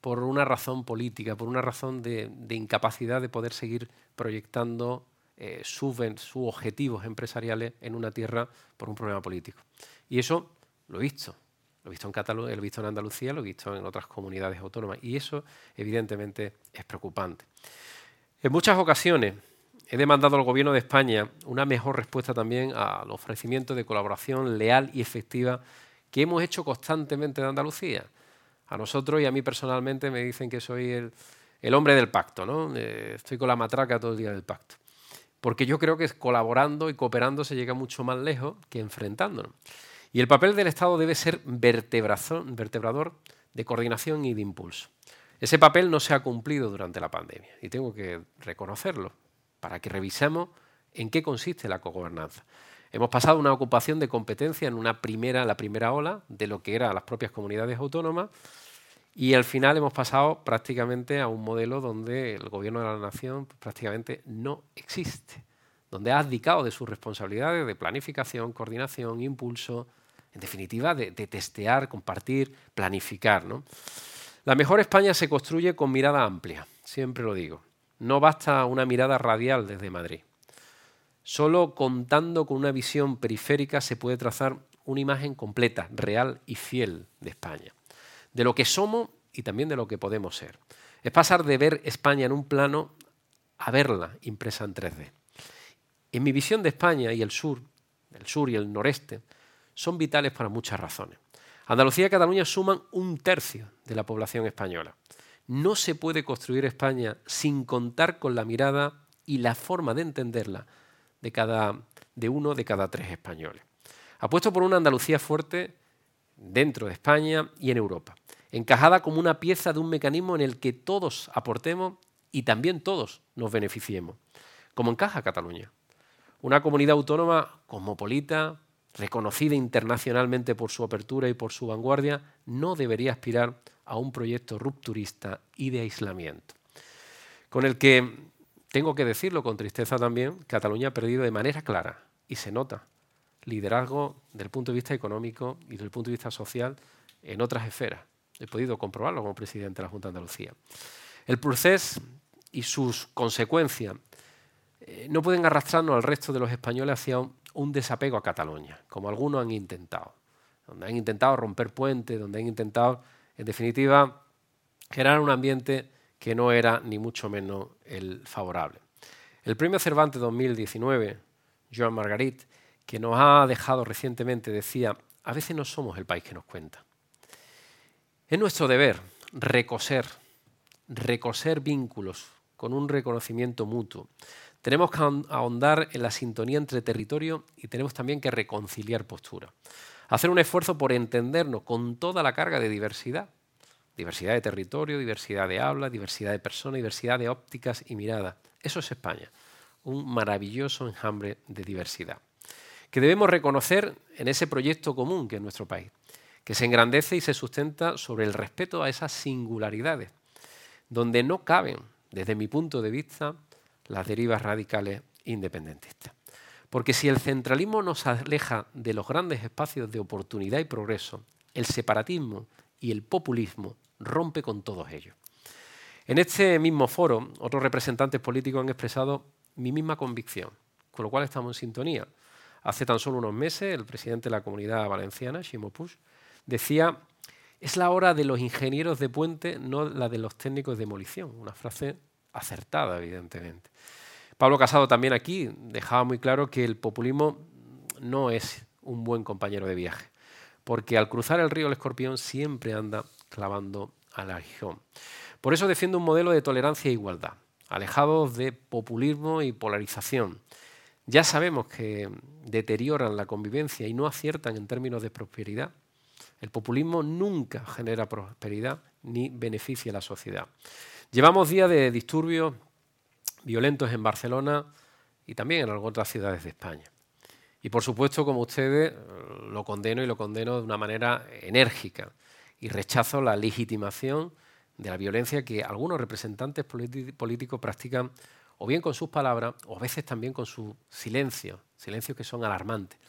por una razón política, por una razón de, incapacidad de poder seguir proyectando eh, sus, objetivos empresariales en una tierra por un problema político. Y eso lo he visto. Lo he visto en Cataluña, lo he visto en Andalucía, lo he visto en otras comunidades autónomas. Y eso, evidentemente, es preocupante. En muchas ocasiones he demandado al Gobierno de España una mejor respuesta también al ofrecimiento de colaboración leal y efectiva que hemos hecho constantemente de Andalucía. A nosotros y a mí personalmente me dicen que soy el, hombre del pacto, ¿no? Eh, estoy con la matraca todo el día del pacto. Porque yo creo que colaborando y cooperando se llega mucho más lejos que enfrentándonos. Y el papel del Estado debe ser vertebrador de coordinación y de impulso. Ese papel no se ha cumplido durante la pandemia y tengo que reconocerlo para que revisemos en qué consiste la cogobernanza. Hemos pasado una ocupación de competencia en una primera, la primera ola de lo que eran las propias comunidades autónomas y al final hemos pasado prácticamente a un modelo donde el gobierno de la nación prácticamente no existe, donde ha abdicado de sus responsabilidades de planificación, coordinación, impulso, en definitiva, de, testear, compartir, planificar. La mejor España se construye con mirada amplia, siempre lo digo. No basta una mirada radial desde Madrid. Solo contando con una visión periférica se puede trazar una imagen completa, real y fiel de España, de lo que somos y también de lo que podemos ser. Es pasar de ver España en un plano a verla impresa en 3D. En mi visión de España y el sur, el sur y el noreste, son vitales para muchas razones. Andalucía y Cataluña suman un tercio de la población española. No se puede construir España sin contar con la mirada y la forma de entenderla de, cada, de uno de cada tres españoles. Apuesto por una Andalucía fuerte dentro de España y en Europa, encajada como una pieza de un mecanismo en el que todos aportemos y también todos nos beneficiemos, como encaja Cataluña. Una comunidad autónoma cosmopolita, reconocida internacionalmente por su apertura y por su vanguardia, no debería aspirar a un proyecto rupturista y de aislamiento, con el que, tengo que decirlo con tristeza también, Cataluña ha perdido de manera clara, y se nota, liderazgo del punto de vista económico y del punto de vista social en otras esferas. He podido comprobarlo como presidente de la Junta de Andalucía. El proceso y sus consecuencias eh, no pueden arrastrarnos al resto de los españoles hacia un, desapego a Cataluña, como algunos han intentado, donde han intentado romper puentes, donde han intentado, en definitiva, generar un ambiente que no era ni mucho menos el favorable. El premio Cervantes 2019, Joan Margarit, que nos ha dejado recientemente, decía, a veces no somos el país que nos cuenta. Es nuestro deber recoser, recoser vínculos con un reconocimiento mutuo. Tenemos que ahondar en la sintonía entre territorio y tenemos también que reconciliar posturas. Hacer un esfuerzo por entendernos con toda la carga de diversidad. Diversidad de territorio, diversidad de habla, diversidad de personas, diversidad de ópticas y miradas. Eso es España, un maravilloso enjambre de diversidad que debemos reconocer en ese proyecto común que es nuestro país, que se engrandece y se sustenta sobre el respeto a esas singularidades, donde no caben, desde mi punto de vista, las derivas radicales independentistas. Porque si el centralismo nos aleja de los grandes espacios de oportunidad y progreso, el separatismo y el populismo rompe con todos ellos. En este mismo foro, otros representantes políticos han expresado mi misma convicción, con lo cual estamos en sintonía. Hace tan solo unos meses, el presidente de la comunidad valenciana, Ximo Puig, decía, es la hora de los ingenieros de puente, no la de los técnicos de demolición. Una frase acertada, evidentemente. Pablo Casado también aquí dejaba muy claro que el populismo no es un buen compañero de viaje, porque al cruzar el río el escorpión siempre anda clavando al aguijón. Por eso defiende un modelo de tolerancia e igualdad, alejados de populismo y polarización, ya sabemos que deterioran la convivencia y no aciertan en términos de prosperidad. El populismo nunca genera prosperidad ni beneficia a la sociedad. Llevamos días de disturbios violentos en Barcelona y también en algunas otras ciudades de España. Y por supuesto, como ustedes, lo condeno y lo condeno de una manera enérgica y rechazo la legitimación de la violencia que algunos representantes políticos practican o bien con sus palabras, o a veces también con su silencio, silencios que son alarmantes.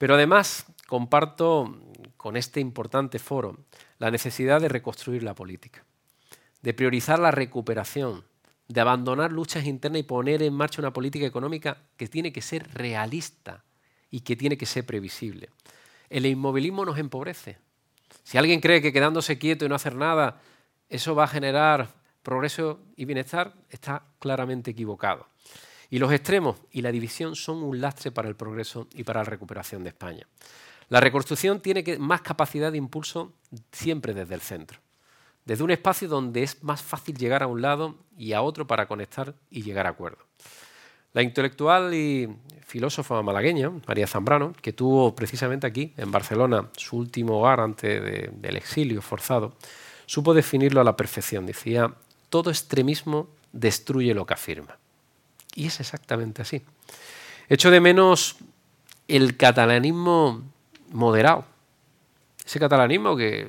Pero además comparto con este importante foro la necesidad de reconstruir la política, de priorizar la recuperación, de abandonar luchas internas y poner en marcha una política económica que tiene que ser realista y que tiene que ser previsible. El inmovilismo nos empobrece. Si alguien cree que quedándose quieto y no hacer nada, eso va a generar progreso y bienestar está claramente equivocado. Y los extremos y la división son un lastre para el progreso y para la recuperación de España. La reconstrucción tiene más capacidad de impulso siempre desde el centro, desde un espacio donde es más fácil llegar a un lado y a otro para conectar y llegar a acuerdo. La intelectual y filósofa malagueña, María Zambrano, que tuvo precisamente aquí, en Barcelona, su último hogar antes del exilio forzado, supo definirlo a la perfección. Decía, todo extremismo destruye lo que afirma. Y es exactamente así. Echo de menos el catalanismo moderado. Ese catalanismo que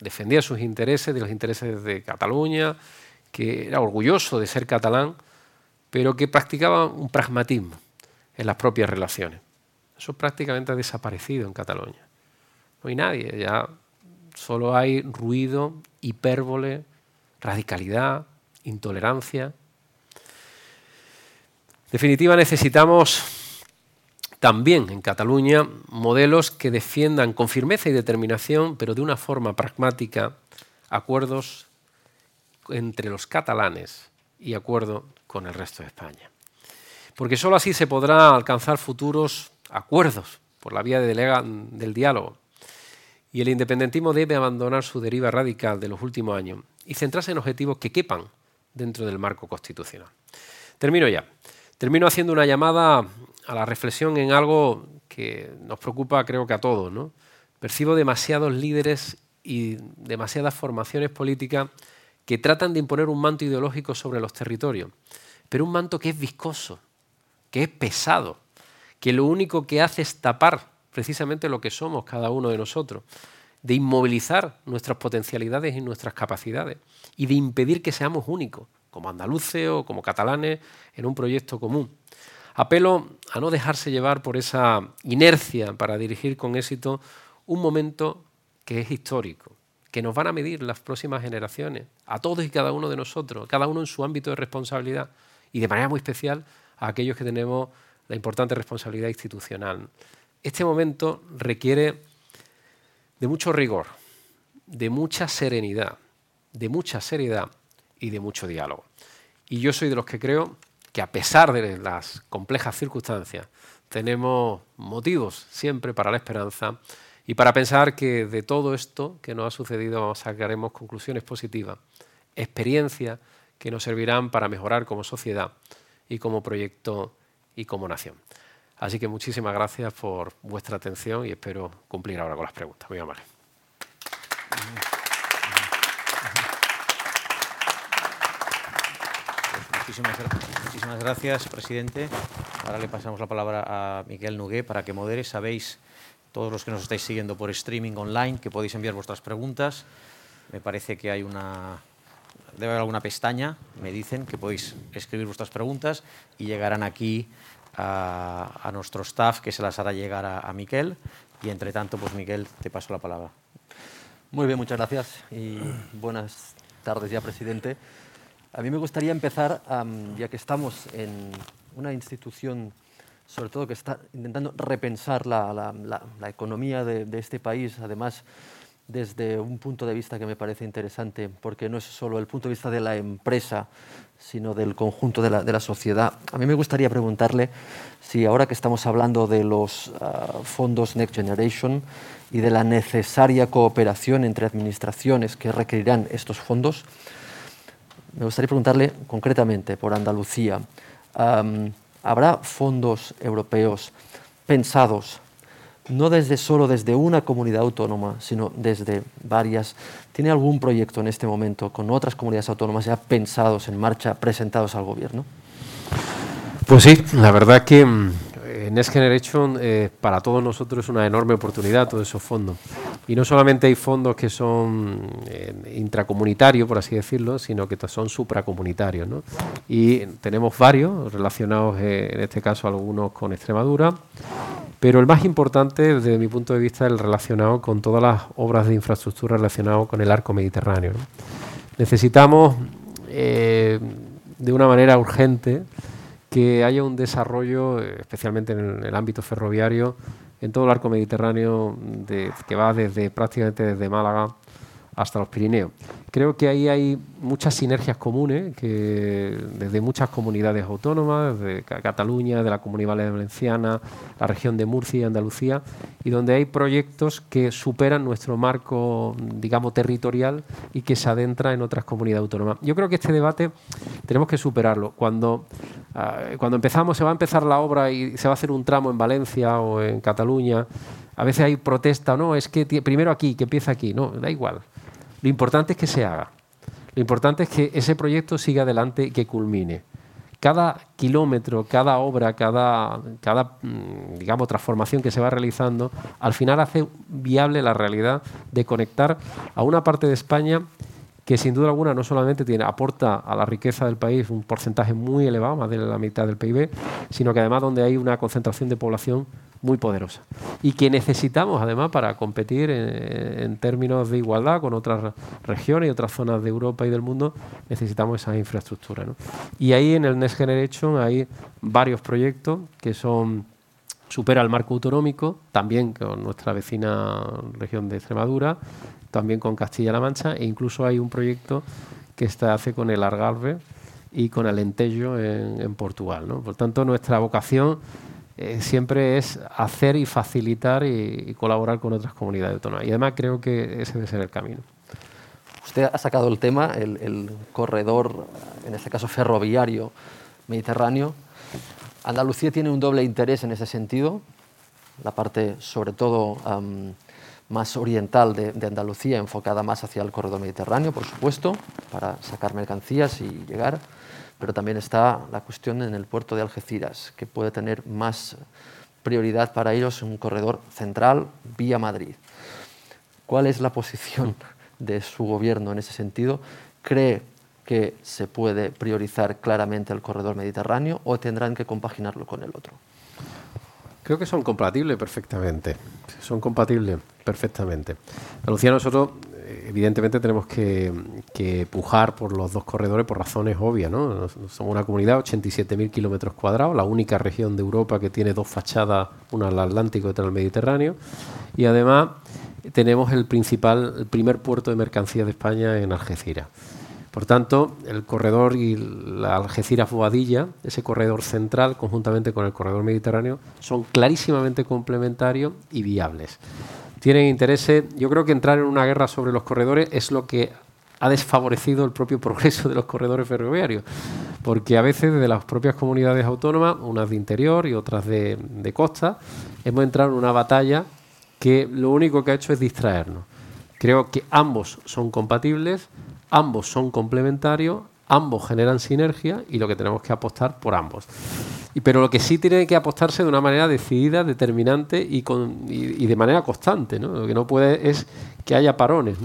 defendía sus intereses, de los intereses de Cataluña, que era orgulloso de ser catalán, pero que practicaba un pragmatismo en las propias relaciones. Eso prácticamente ha desaparecido en Cataluña. No hay nadie, ya solo hay ruido, hipérbole, radicalidad, intolerancia. Definitiva, necesitamos también en Cataluña modelos que defiendan con firmeza y determinación, pero de una forma pragmática, acuerdos entre los catalanes y acuerdo con el resto de España. Porque sólo así se podrá alcanzar futuros acuerdos por la vía del diálogo. Y el independentismo debe abandonar su deriva radical de los últimos años y centrarse en objetivos que quepan dentro del marco constitucional. Termino ya. Termino haciendo una llamada a la reflexión en algo que nos preocupa creo que a todos. ¿no? Percibo demasiados líderes y demasiadas formaciones políticas que tratan de imponer un manto ideológico sobre los territorios, pero un manto que es viscoso, que es pesado, que lo único que hace es tapar precisamente lo que somos cada uno de nosotros, de inmovilizar nuestras potencialidades y nuestras capacidades y de impedir que seamos únicos, como andaluces o como catalanes, en un proyecto común. Apelo a no dejarse llevar por esa inercia para dirigir con éxito un momento que es histórico, que nos van a medir las próximas generaciones, a todos y cada uno de nosotros, cada uno en su ámbito de responsabilidad y de manera muy especial a aquellos que tenemos la importante responsabilidad institucional. Este momento requiere de mucho rigor, de mucha serenidad, de mucha seriedad y de mucho diálogo. Y yo soy de los que creo que a pesar de las complejas circunstancias, tenemos motivos siempre para la esperanza y para pensar que de todo esto que nos ha sucedido sacaremos conclusiones positivas, experiencias que nos servirán para mejorar como sociedad y como proyecto y como nación. Así que muchísimas gracias por vuestra atención y espero cumplir ahora con las preguntas. Muy amable. Muchísimas, gracias, presidente. Ahora le pasamos la palabra a Miguel Nugué para que modere. Sabéis, todos los que nos estáis siguiendo por streaming online, que podéis enviar vuestras preguntas. Me parece que hay una, debe haber alguna pestaña, me dicen, que podéis escribir vuestras preguntas y llegarán aquí a, nuestro staff que se las hará llegar a, a Miquel. Y entre tanto, pues Miguel, te paso la palabra. Muy bien, muchas gracias y buenas tardes ya, presidente. A mí me gustaría empezar, ya que estamos en una institución, sobre todo que está intentando repensar la, economía de, este país, además desde un punto de vista que me parece interesante, porque no es solo el punto de vista de la empresa, sino del conjunto de la, sociedad. A mí me gustaría preguntarle si ahora que estamos hablando de los ah, fondos Next Generation y de la necesaria cooperación entre administraciones que requerirán estos fondos, me gustaría preguntarle concretamente por Andalucía, ¿habrá fondos europeos pensados no desde solo desde una comunidad autónoma, sino desde varias? ¿Tiene algún proyecto en este momento con otras comunidades autónomas ya pensados en marcha, presentados al gobierno? Pues sí, la verdad que mm, Next Generation eh, para todos nosotros es una enorme oportunidad, todos esos fondos. Y no solamente hay fondos que son eh, intracomunitarios, por así decirlo, sino que son supracomunitarios. Y tenemos varios relacionados, eh, en este caso algunos con Extremadura, pero el más importante desde mi punto de vista es el relacionado con todas las obras de infraestructura relacionadas con el arco mediterráneo. Necesitamos de una manera urgente que haya un desarrollo, eh, especialmente en el, ámbito ferroviario, en todo el arco mediterráneo, que va desde prácticamente desde Málaga hasta los Pirineos. Creo que ahí hay muchas sinergias comunes, que desde muchas comunidades autónomas, de Cataluña, de la Comunidad Valenciana, la región de Murcia y Andalucía, y donde hay proyectos que superan nuestro marco, digamos, territorial y que se adentra en otras comunidades autónomas. Yo creo que este debate tenemos que superarlo. Cuando, cuando empezamos, se va a empezar la obra y se va a hacer un tramo en Valencia o en Cataluña, a veces hay protesta, no, es que primero aquí, que empieza aquí, no, da igual. Lo importante es que se haga. Lo importante es que ese proyecto siga adelante y que culmine. Cada kilómetro, cada obra, cada, cada mm, digamos, transformación que se va realizando, al final hace viable la realidad de conectar a una parte de España que sin duda alguna no solamente tiene, aporta a la riqueza del país un porcentaje muy elevado, más de la mitad del PIB, sino que además donde hay una concentración de población muy poderosa y que necesitamos además para competir en, términos de igualdad con otras regiones y otras zonas de Europa y del mundo, necesitamos esa infraestructura. Y ahí en el Next Generation hay varios proyectos que son supera el marco autonómico, también con nuestra vecina región de Extremadura, también con Castilla-La Mancha, e incluso hay un proyecto que se hace con el Algarve y con el Entello en, Portugal. Por tanto, nuestra vocación eh, siempre es hacer y facilitar y, colaborar con otras comunidades autónomas. Y además creo que ese debe ser el camino. Usted ha sacado el tema, el, corredor, en este caso ferroviario mediterráneo. Andalucía tiene un doble interés en ese sentido, la parte sobre todo más oriental de, de, Andalucía, enfocada más hacia el corredor mediterráneo, por supuesto, para sacar mercancías y llegar pero también está la cuestión en el puerto de Algeciras, que puede tener más prioridad para ellos un corredor central vía Madrid. ¿Cuál es la posición de su gobierno en ese sentido? ¿Cree que se puede priorizar claramente el corredor mediterráneo o tendrán que compaginarlo con el otro? Creo que son compatibles perfectamente. Son compatibles perfectamente. Andalucía nosotros evidentemente tenemos que, pujar por los dos corredores por razones obvias. ¿no? Somos una comunidad de 87.000 kilómetros cuadrados, la única región de Europa que tiene dos fachadas, una al Atlántico y otra al Mediterráneo. Y además tenemos el principal, el primer puerto de mercancías de España en Algeciras. Por tanto, el corredor y la Algeciras-Boadilla, ese corredor central, conjuntamente con el corredor mediterráneo, son clarísimamente complementarios y viables tienen intereses. Yo creo que entrar en una guerra sobre los corredores es lo que ha desfavorecido el propio [laughs] progreso de los corredores ferroviarios, porque a veces desde las propias comunidades autónomas, unas de interior y otras de, costa, hemos entrado en una batalla que lo único que ha hecho es distraernos. Creo que ambos son compatibles, ambos son complementarios, ambos generan sinergia y lo que tenemos que apostar por ambos. Pero lo que sí tiene que apostarse de una manera decidida, determinante y, con, y, de manera constante. ¿no? Lo que no puede es que haya parones.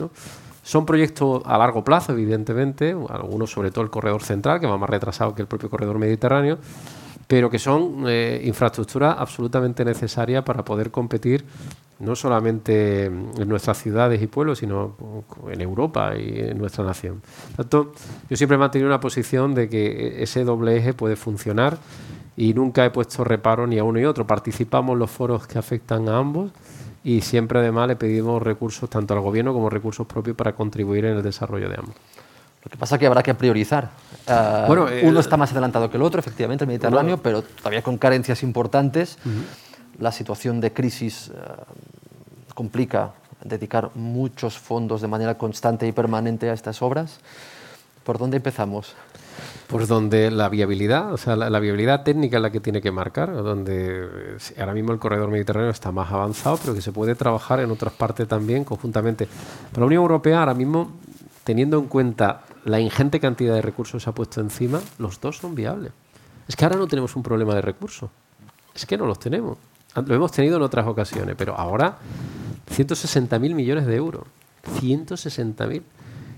Son proyectos a largo plazo, evidentemente, algunos sobre todo el corredor central, que va más retrasado que el propio corredor mediterráneo, pero que son eh, infraestructuras absolutamente necesarias para poder competir no solamente en nuestras ciudades y pueblos, sino en Europa y en nuestra nación. Por tanto, yo siempre he mantenido una posición de que ese doble eje puede funcionar y nunca he puesto reparo ni a uno ni a otro. Participamos en los foros que afectan a ambos y siempre además le pedimos recursos tanto al gobierno como recursos propios para contribuir en el desarrollo de ambos. Lo que pasa es que habrá que priorizar. Eh, bueno, uno está más adelantado que el otro, efectivamente, el Mediterráneo, pero todavía con carencias importantes. La situación de crisis eh, complica dedicar muchos fondos de manera constante y permanente a estas obras. ¿Por dónde empezamos? Pues donde la viabilidad, o sea, la, viabilidad técnica es la que tiene que marcar, donde ahora mismo el corredor mediterráneo está más avanzado, pero que se puede trabajar en otras partes también conjuntamente. Para la Unión Europea ahora mismo, teniendo en cuenta la ingente cantidad de recursos que se ha puesto encima, los dos son viables. Es que ahora no tenemos un problema de recursos, es que no los tenemos. Lo hemos tenido en otras ocasiones, pero ahora 160.000 millones de euros. 160.000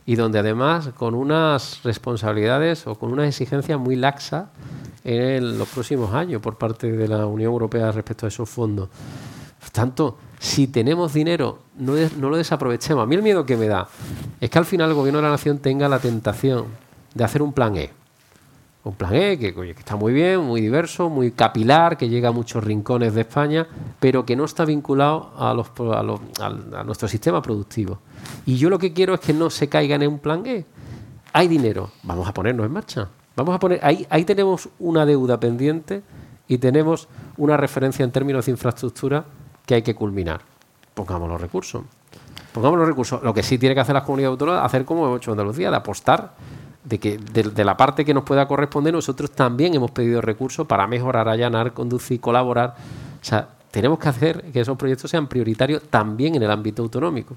y donde además con unas responsabilidades o con una exigencia muy laxa en los próximos años por parte de la Unión Europea respecto a esos fondos. Por tanto, si tenemos dinero, no lo desaprovechemos. A mí el miedo que me da es que al final el Gobierno de la Nación tenga la tentación de hacer un plan E. Un plan E que, está muy bien, muy diverso, muy capilar, que llega a muchos rincones de España, pero que no está vinculado a, los, a nuestro sistema productivo. Y yo lo que quiero es que no se caigan en un plan E. Hay dinero, vamos a ponernos en marcha. Vamos a poner, ahí, tenemos una deuda pendiente y tenemos una referencia en términos de infraestructura que hay que culminar. Pongamos los recursos. Pongamos los recursos. Lo que sí tiene que hacer las comunidades autónomas, hacer como hemos hecho en Andalucía, de apostar de que de, la parte que nos pueda corresponder, nosotros también hemos pedido recursos para mejorar, allanar, conducir, colaborar. O sea, tenemos que hacer que esos proyectos sean prioritarios también en el ámbito autonómico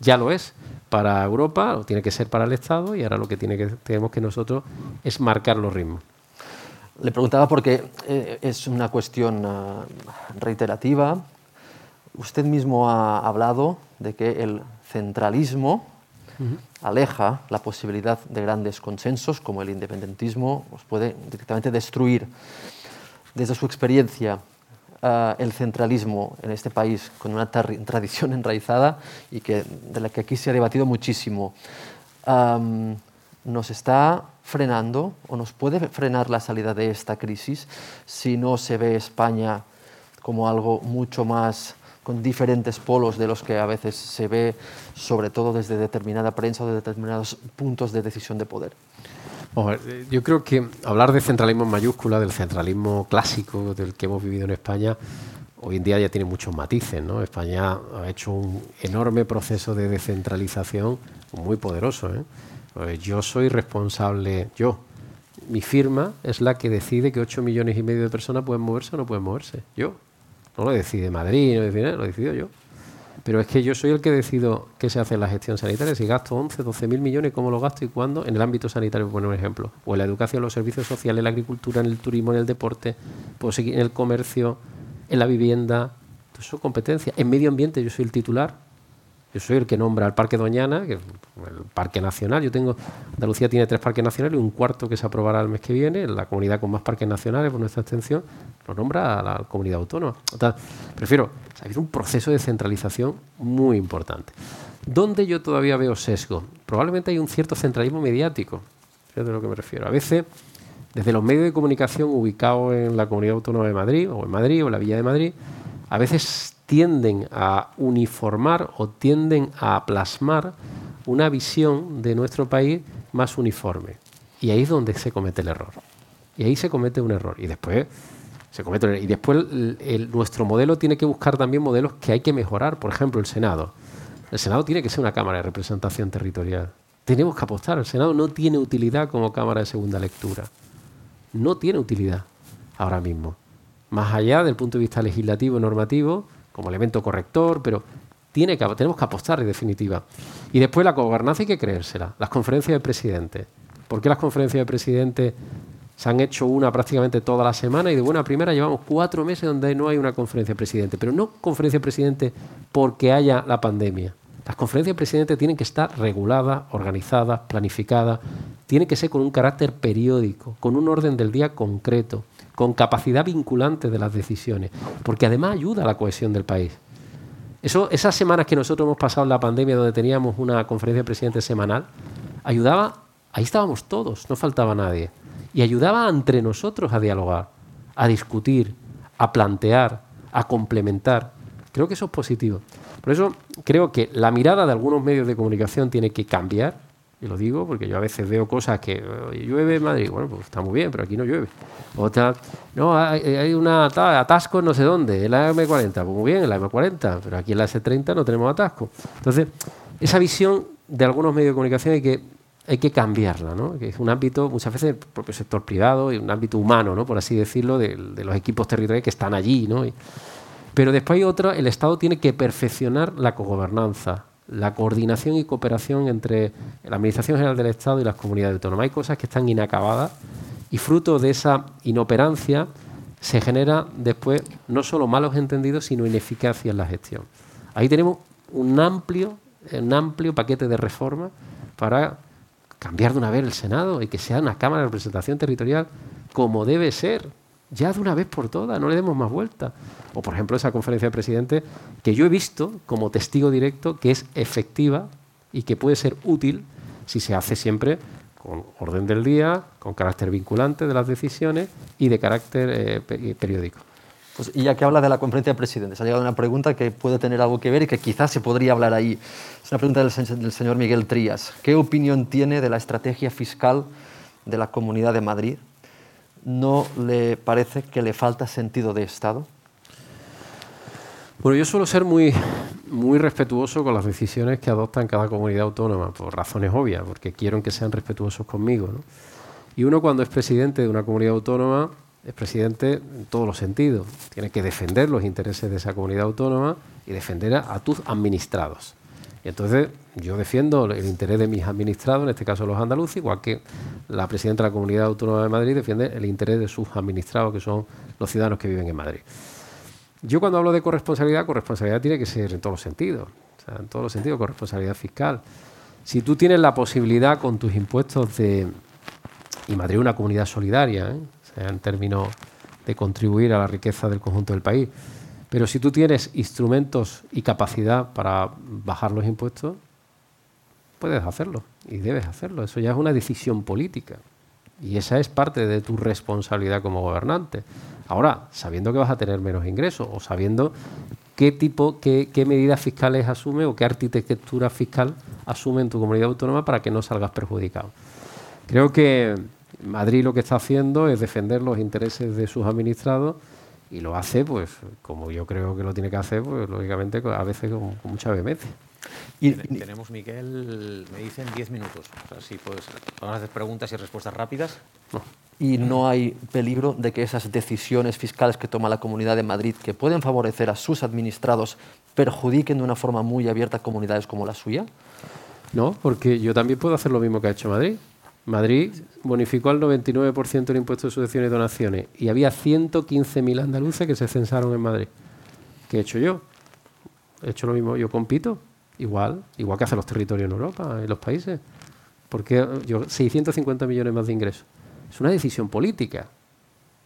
ya lo es para Europa, lo tiene que ser para el Estado y ahora lo que, tiene que tenemos que nosotros es marcar los ritmos. Le preguntaba porque eh, es una cuestión ah, reiterativa. Usted mismo ha hablado de que el centralismo aleja la posibilidad de grandes consensos como el independentismo, puede directamente destruir. Desde su experiencia, eh, el centralismo en este país con una tradición [laughs] enraizada y que, de la que aquí se ha debatido muchísimo, nos está frenando o nos puede frenar la salida de esta crisis si no se ve España como algo mucho más con diferentes polos de los que a veces se ve, sobre todo desde determinada prensa o de determinados puntos de decisión de poder. Eh, yo creo que hablar de centralismo en mayúscula, del centralismo clásico del que hemos vivido en España, hoy en día ya tiene muchos matices. ¿no? España ha hecho un enorme proceso de descentralización muy poderoso. ¿eh? Pues yo soy responsable, yo. Mi firma es la que decide que 8 millones y medio de personas pueden moverse o no pueden moverse. Yo. No lo decide Madrid, no lo, decide, lo decido yo. Pero es que yo soy el que decido qué se hace en la gestión sanitaria. Si gasto 11, 12 mil millones, cómo lo gasto y cuándo, en el ámbito sanitario, por poner un ejemplo. O en la educación, los servicios sociales, la agricultura, en el turismo, en el deporte, pues en el comercio, en la vivienda. Todo eso es competencia. En medio ambiente yo soy el titular yo soy el que nombra el Parque Doñana, que es el Parque Nacional. Yo tengo, Andalucía tiene tres parques nacionales y un cuarto que se aprobará el mes que viene. La comunidad con más parques nacionales por nuestra extensión lo nombra a la comunidad autónoma. prefiero, ha habido un proceso de centralización muy importante. ¿Dónde yo todavía veo sesgo? Probablemente hay un cierto centralismo mediático. Fíjate a lo que me refiero. A veces, desde los medios de comunicación ubicados en la comunidad autónoma de Madrid, o en Madrid, o en la Villa de Madrid, a veces tienden a uniformar o tienden a plasmar una visión de nuestro país más uniforme. Y ahí es donde se comete el error. Y ahí se comete un error. Y después se comete Y después nuestro modelo tiene que buscar también modelos que hay que mejorar. Por ejemplo, el Senado. El Senado tiene que ser una Cámara de Representación Territorial. Tenemos que apostar. El Senado no tiene utilidad como Cámara de Segunda Lectura. No tiene utilidad ahora mismo. Más allá del punto de vista legislativo y normativo, como elemento corrector, pero tiene que, tenemos que apostar en definitiva. Y después la gobernanza hay que creérsela. Las conferencias de presidente. ¿Por qué las conferencias de presidente se han hecho una prácticamente toda la semana y de buena primera llevamos cuatro meses donde no hay una conferencia de presidente? Pero no conferencia de presidente porque haya la pandemia. Las conferencias de presidente tienen que estar reguladas, organizadas, planificadas, tienen que ser con un carácter periódico, con un orden del día concreto con capacidad vinculante de las decisiones, porque además ayuda a la cohesión del país. Eso, esas semanas que nosotros hemos pasado en la pandemia, donde teníamos una conferencia de presidente semanal, ayudaba, ahí estábamos todos, no faltaba nadie, y ayudaba entre nosotros a dialogar, a discutir, a plantear, a complementar. Creo que eso es positivo. Por eso creo que la mirada de algunos medios de comunicación tiene que cambiar y lo digo porque yo a veces veo cosas que llueve en Madrid, bueno, pues está muy bien, pero aquí no llueve. Otra, no, hay, hay una atasco no sé dónde, en la M40, pues muy bien, en la M40, pero aquí en la S30 no tenemos atasco. Entonces, esa visión de algunos medios de comunicación hay que, hay que cambiarla, ¿no? que es un ámbito, muchas veces, el propio sector privado y un ámbito humano, ¿no? por así decirlo, de, los equipos territoriales que están allí. ¿no? pero después hay otra, el Estado tiene que perfeccionar la cogobernanza, la coordinación y cooperación entre la Administración General del Estado y las comunidades autónomas. Hay cosas que están inacabadas y fruto de esa inoperancia se genera después no solo malos entendidos, sino ineficacia en la gestión. Ahí tenemos un amplio, un amplio paquete de reformas para cambiar de una vez el Senado y que sea una Cámara de Representación Territorial como debe ser, ya de una vez por todas, no le demos más vuelta. O, por ejemplo, esa conferencia de presidente que yo he visto como testigo directo que es efectiva y que puede ser útil si se hace siempre con orden del día, con carácter vinculante de las decisiones y de carácter eh, periódico. Pues, y ya que habla de la conferencia de presidentes, ha llegado una pregunta que puede tener algo que ver y que quizás se podría hablar ahí. Es una pregunta del señor Miguel Trías. ¿Qué opinión tiene de la estrategia fiscal de la Comunidad de Madrid? ¿No le parece que le falta sentido de Estado? Bueno, yo suelo ser muy, muy respetuoso con las decisiones que adoptan cada comunidad autónoma, por razones obvias, porque quiero que sean respetuosos conmigo. Y uno cuando es presidente de una comunidad autónoma es presidente en todos los sentidos. Tiene que defender los intereses de esa comunidad autónoma y defender a, tus administrados. Y entonces yo defiendo el interés de mis administrados, en este caso los andaluces, igual que la presidenta de la Comunidad Autónoma de Madrid defiende el interés de sus administrados, que son los ciudadanos que viven en Madrid. Yo cuando hablo de corresponsabilidad, corresponsabilidad tiene que ser en todos los sentidos, o sea, en todos los sentidos, corresponsabilidad fiscal. Si tú tienes la posibilidad con tus impuestos de... Y Madrid es una comunidad solidaria, ¿eh? en términos de contribuir a la riqueza del conjunto del país. Pero si tú tienes instrumentos y capacidad para bajar los impuestos, puedes hacerlo y debes hacerlo. Eso ya es una decisión política. Y esa es parte de tu responsabilidad como gobernante. Ahora, sabiendo que vas a tener menos ingresos o sabiendo qué tipo, qué, qué medidas fiscales asume o qué arquitectura fiscal asume en tu comunidad autónoma para que no salgas perjudicado. Creo que Madrid lo que está haciendo es defender los intereses de sus administrados y lo hace, pues, como yo creo que lo tiene que hacer, pues, lógicamente, a veces con, mucha vehemencia. Y, tenemos, Miguel, me dicen 10 minutos. O sea, si puedes, vamos a hacer preguntas y respuestas rápidas. Y no hay peligro de que esas decisiones fiscales que toma la Comunidad de Madrid, que pueden favorecer a sus administrados, perjudiquen de una forma muy abierta a comunidades como la suya. No, porque yo también puedo hacer lo mismo que ha hecho Madrid. Madrid bonificó al 99% el impuesto de sucesiones y donaciones y había 115.000 andaluces que se censaron en Madrid. ¿Qué he hecho yo? He hecho lo mismo, yo compito, igual, igual que hacen los territorios en Europa, en los países. Porque yo 650 millones más de ingresos. Es una decisión política.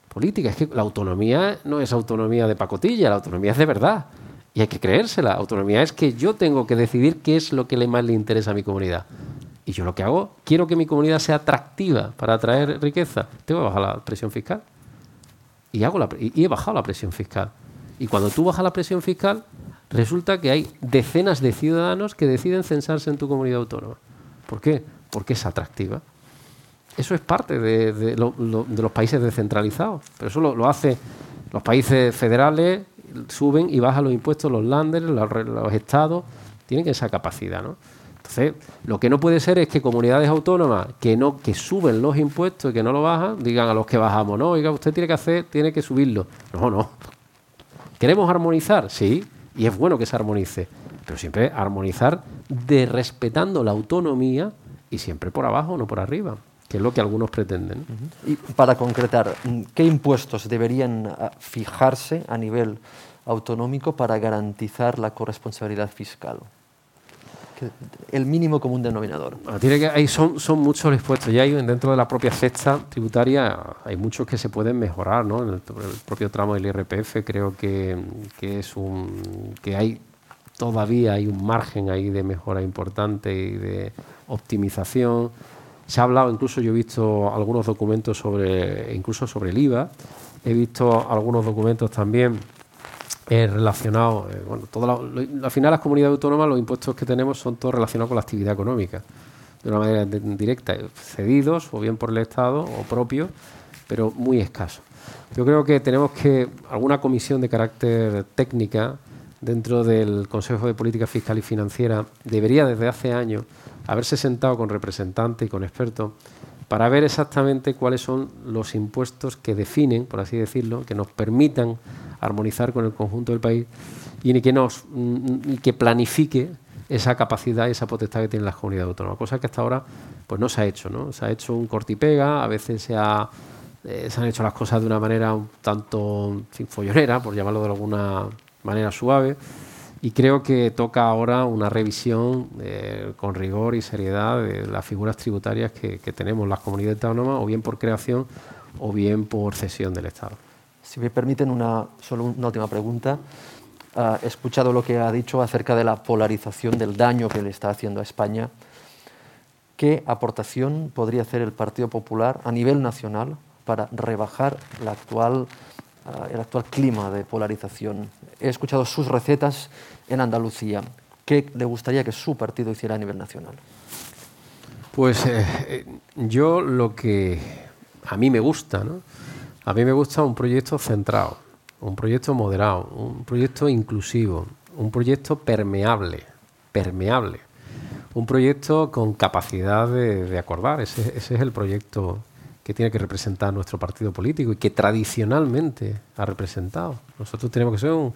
Política, es que la autonomía no es autonomía de pacotilla, la autonomía es de verdad. Y hay que creérsela. Autonomía es que yo tengo que decidir qué es lo que más le interesa a mi comunidad. Y yo lo que hago, quiero que mi comunidad sea atractiva para atraer riqueza. Tengo que bajar la presión fiscal. Y, hago la, y he bajado la presión fiscal. Y cuando tú bajas la presión fiscal, resulta que hay decenas de ciudadanos que deciden censarse en tu comunidad autónoma. ¿Por qué? Porque es atractiva. Eso es parte de, los países descentralizados. Pero eso lo, hace los países federales, suben y bajan los impuestos, los landers, los, los estados, tienen esa capacidad. ¿no? Entonces, lo que no puede ser es que comunidades autónomas que no que suben los impuestos y que no lo bajan, digan a los que bajamos, no, oiga, usted tiene que hacer, tiene que subirlo. No, no. ¿Queremos armonizar? Sí, y es bueno que se armonice, pero siempre armonizar de respetando la autonomía y siempre por abajo, no por arriba, que es lo que algunos pretenden. Y para concretar, ¿qué impuestos deberían ah, fijarse a nivel autonómico para garantizar la corresponsabilidad fiscal? El mínimo común denominador. tiene que, hay, son, son muchos los impuestos. Ya hay dentro de la propia cesta tributaria hay muchos que se pueden mejorar, ¿no? En el, propio tramo del IRPF creo que, que, es un que hay todavía hay un margen ahí de mejora importante y de optimización. Se ha hablado, incluso yo he visto algunos documentos sobre, incluso sobre el IVA. He visto algunos documentos también relacionado, eh, bueno, todo al final las comunidades autónomas los impuestos que tenemos son todos relacionados con la actividad económica, de una manera directa, cedidos o bien por el Estado o propios, pero muy escasos. Yo creo que tenemos que, alguna comisión de carácter técnica dentro del Consejo de Política Fiscal y Financiera debería desde hace años haberse sentado con representantes y con expertos para ver exactamente cuáles son los impuestos que definen, por así decirlo, que nos permitan armonizar con el conjunto del país y que, nos, mm, que planifique esa capacidad y esa potestad que tienen las comunidades autónomas, cosa que hasta ahora pues no se ha hecho, ¿no? Se ha hecho un cortipega, a veces se, ha, eh, han hecho las cosas de una manera un tanto sin follonera, por llamarlo de alguna manera suave, y creo que toca ahora una revisión eh, con rigor y seriedad de las figuras tributarias que, que tenemos las comunidades autónomas, o bien por creación o bien por cesión del Estado. Si me permiten una, solo una última pregunta. Ah, he escuchado lo que ha dicho acerca de la polarización del daño que le está haciendo a España. ¿Qué aportación podría hacer el Partido Popular a nivel nacional para rebajar la actual, el actual clima de polarización? He escuchado sus recetas en Andalucía. ¿Qué le gustaría que su partido hiciera a nivel nacional? Pues eh, eh, yo lo que a mí me gusta, ¿no? A mí me gusta un proyecto centrado, un proyecto moderado, un proyecto inclusivo, un proyecto permeable, permeable, un proyecto con capacidad de, acordar. Ese, es el proyecto que tiene que representar nuestro partido político y que tradicionalmente ha representado. Nosotros tenemos que ser un,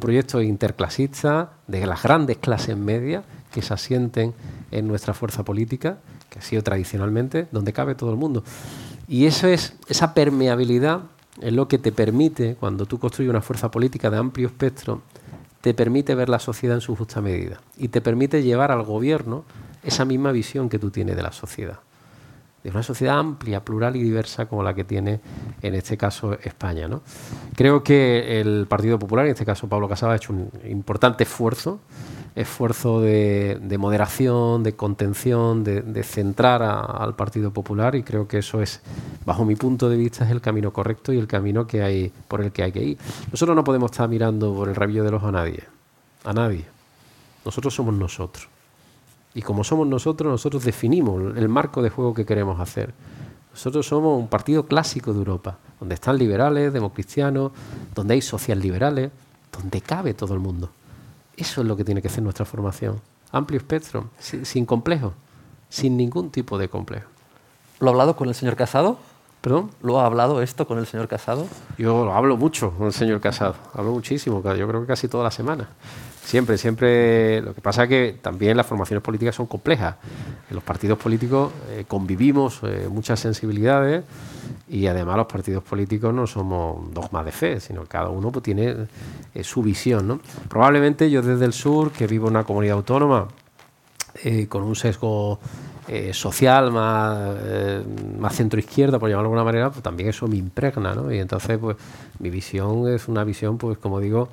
proyecto interclasista de las grandes clases medias que se asienten en nuestra fuerza política, que ha sido tradicionalmente donde cabe todo el mundo. Y eso es, esa permeabilidad es lo que te permite, cuando tú construyes una fuerza política de amplio espectro, te permite ver la sociedad en su justa medida y te permite llevar al gobierno esa misma visión que tú tienes de la sociedad de una sociedad amplia, plural y diversa como la que tiene en este caso España. ¿no? Creo que el Partido Popular, en este caso Pablo Casado, ha hecho un importante esfuerzo, esfuerzo de, moderación, de contención, de, centrar al Partido Popular y creo que eso es, bajo mi punto de vista, es el camino correcto y el camino que hay, por el que hay que ir. Nosotros no podemos estar mirando por el rabillo de los a nadie, a nadie. Nosotros somos nosotros. Y como somos nosotros, nosotros definimos el marco de juego que queremos hacer. Nosotros somos un partido clásico de Europa, donde están liberales, democristianos, donde hay socialliberales, donde cabe todo el mundo. Eso es lo que tiene que ser nuestra formación. Amplio espectro, sin, complejo, sin ningún tipo de complejo. ¿Lo ha hablado con el señor Casado? ¿Perdón? ¿Lo ha hablado esto con el señor Casado? Yo lo hablo mucho con el señor Casado, hablo muchísimo, yo creo que casi toda la semana. Siempre, siempre. Lo que pasa es que también las formaciones políticas son complejas. En los partidos políticos eh, convivimos eh, muchas sensibilidades y además los partidos políticos no somos dogmas de fe, sino que cada uno pues, tiene eh, su visión. ¿no? Probablemente yo desde el sur, que vivo en una comunidad autónoma con un sesgo social más, más centro-izquierda, por llamarlo de alguna manera, pues también eso me impregna. ¿no? Y entonces, pues mi visión es una visión, pues como digo,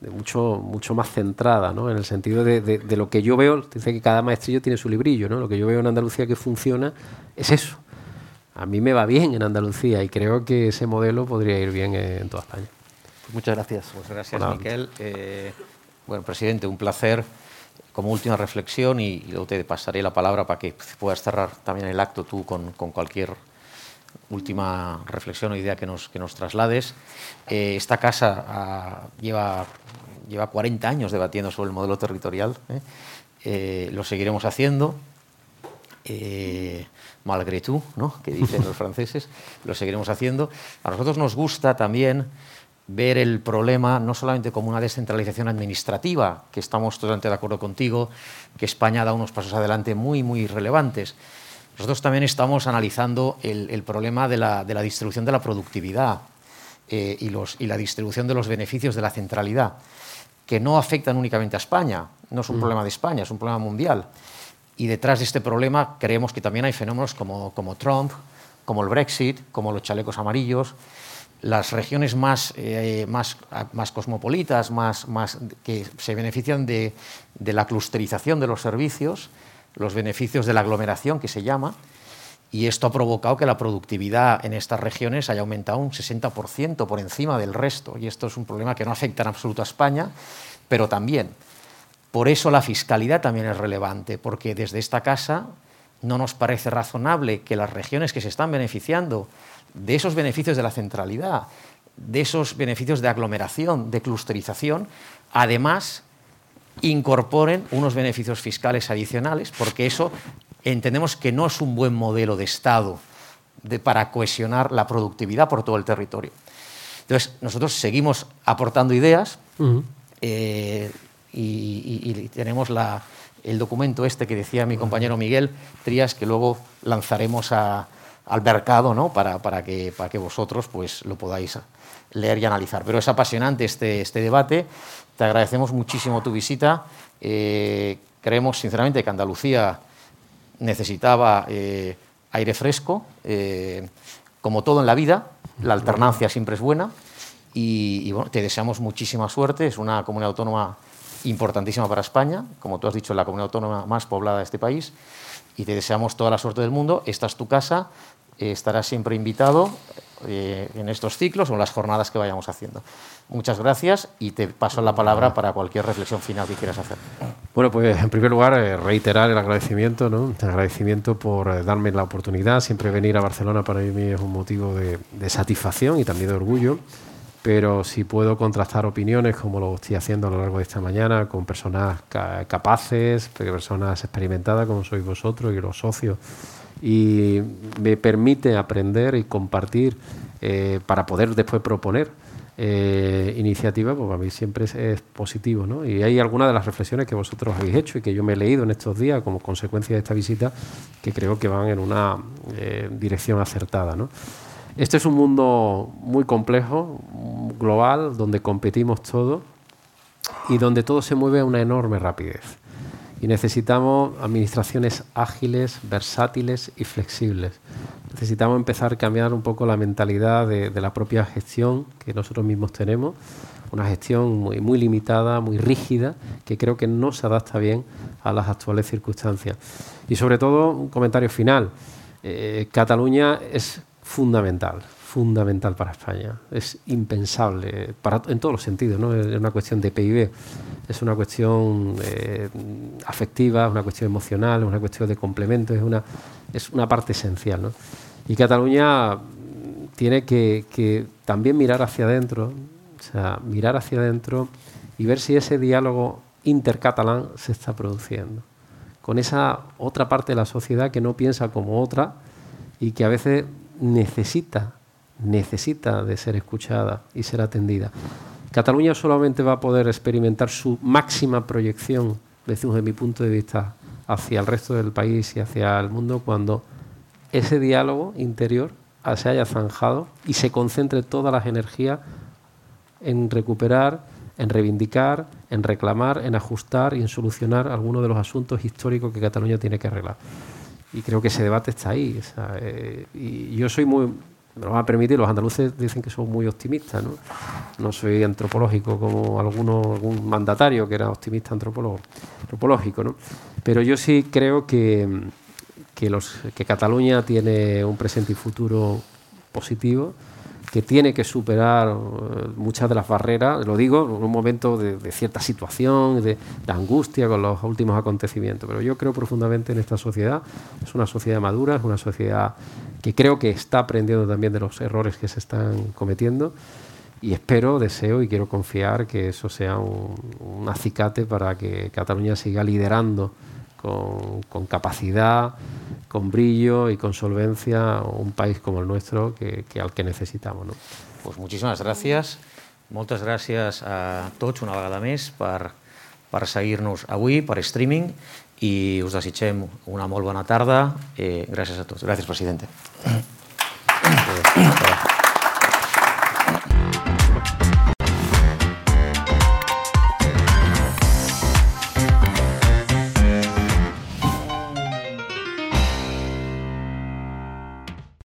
de mucho, mucho más centrada, ¿no? en el sentido de, de, lo que yo veo, dice que cada maestrillo tiene su librillo, ¿no? lo que yo veo en Andalucía que funciona es eso. A mí me va bien en Andalucía y creo que ese modelo podría ir bien en toda España. Pues muchas gracias. Muchas gracias, Miquel. Eh, bueno, presidente, un placer como última reflexión y, luego te pasaré la palabra para que puedas cerrar también el acto tú con, con cualquier última reflexión o idea que nos, que nos traslades. Eh, esta casa ah, lleva, lleva 40 años debatiendo sobre el modelo territorial. ¿eh? Eh, lo seguiremos haciendo. malgré tú, ¿no? que dicen los [laughs] franceses, lo seguiremos haciendo. A nosotros nos gusta también ver el problema no solamente como una descentralización administrativa, que estamos totalmente de acuerdo contigo, que España da unos pasos adelante muy, muy relevantes, nosotros también estamos analizando el, problema de la, distribución de la productividad eh, y, la distribución de los beneficios de la centralidad, que no afectan únicamente a España, no es un mm. problema de España, es un problema mundial. Y detrás de este problema creemos que también hay fenómenos como, Trump, como el Brexit, como los chalecos amarillos, las regiones más, eh, cosmopolitas, más, que se benefician de, de, la clusterización de los servicios, los beneficios de la aglomeración, que se llama, y esto ha provocado que la productividad en estas regiones haya aumentado un 60% por encima del resto, y esto es un problema que no afecta en absoluto a España, pero también. Por eso la fiscalidad también es relevante, porque desde esta casa no nos parece razonable que las regiones que se están beneficiando de esos beneficios de la centralidad, de esos beneficios de aglomeración, de clusterización, además incorporen unos beneficios fiscales adicionales, porque eso entendemos que no es un buen modelo de Estado para cohesionar la productividad por todo el territorio. Entonces, nosotros seguimos aportando ideas eh, y, tenemos el documento este que decía mi compañero Miguel Trías, que luego lanzaremos al mercado para, que, para que vosotros pues, lo podáis leer y analizar. Pero es apasionante este, este debate te agradecemos muchísimo tu visita. Eh, creemos sinceramente que Andalucía necesitaba eh, aire fresco. Eh, como todo en la vida, la alternancia siempre es buena. Y, bueno, te deseamos muchísima suerte. Es una comunidad autónoma importantísima para España. Como tú has dicho, la comunidad autónoma más poblada de este país. Y te deseamos toda la suerte del mundo. Esta es tu casa. estarás siempre invitado en estos ciclos o en las jornadas que vayamos haciendo. Muchas gracias y te paso la palabra para cualquier reflexión final que quieras hacer. Bueno, pues en primer lugar eh, reiterar el agradecimiento, ¿no? El agradecimiento por eh, darme la oportunidad. Siempre venir a Barcelona para mí es un motivo de, satisfacción y también de orgullo. Pero si puedo contrastar opiniones, como lo estoy haciendo a lo largo de esta mañana, con personas capaces, personas experimentadas como sois vosotros y los socios, y me permite aprender y compartir eh, para poder después proponer eh, iniciativa, pues para mí siempre es, positivo. ¿no? Y hay algunas de las reflexiones que vosotros habéis hecho y que yo me he leído en estos días como consecuencia de esta visita que creo que van en una eh, dirección acertada. ¿no? Este es un mundo muy complejo, global, donde competimos todos y donde todo se mueve a una enorme rapidez. Y necesitamos administraciones ágiles, versátiles y flexibles. Necesitamos empezar a cambiar un poco la mentalidad de, la propia gestión que nosotros mismos tenemos. Una gestión muy, muy limitada, muy rígida, que creo que no se adapta bien a las actuales circunstancias. Y sobre todo, un comentario final. Eh, Cataluña es fundamental, fundamental para España. Es impensable para, en todos los sentidos. ¿no? Es una cuestión de PIB, es una cuestión eh, afectiva, es una cuestión emocional, es una cuestión de complemento, es una, es una parte esencial. ¿no? Y Cataluña tiene que, que, también mirar hacia adentro, o sea, mirar hacia adentro y ver si ese diálogo intercatalán se está produciendo. Con esa otra parte de la sociedad que no piensa como otra y que a veces necesita necesita de ser escuchada y ser atendida. Cataluña solamente va a poder experimentar su máxima proyección, desde mi punto de vista, hacia el resto del país y hacia el mundo cuando ese diálogo interior se haya zanjado y se concentre todas las energías en recuperar, en reivindicar, en reclamar, en ajustar y en solucionar algunos de los asuntos históricos que Cataluña tiene que arreglar. Y creo que ese debate está ahí. Eh, y yo soy muy, me lo van a permitir, los andaluces dicen que son muy optimistas, ¿no? No soy antropológico como alguno, algún mandatario que era optimista antropológico, ¿no? Pero yo sí creo que, que, los, que Cataluña tiene un presente y futuro positivo que tiene que superar eh, muchas de las barreras, lo digo en un momento de, cierta situación, de, angustia con los últimos acontecimientos, pero yo creo profundamente en esta sociedad, es una sociedad madura, es una sociedad que creo que está aprendiendo también de los errores que se están cometiendo. Y espero, deseo y quiero confiar que eso sea un, un acicate para que Cataluña siga liderando con, capacidad, con brillo y con solvencia un país como el nuestro que, al que necesitamos. No? Pues muchísimas gracias. Moltes gràcies a tots una vegada més per, per seguir-nos avui per streaming i us desitgem una molt bona tarda. Eh, gràcies a tots. Gràcies, presidente.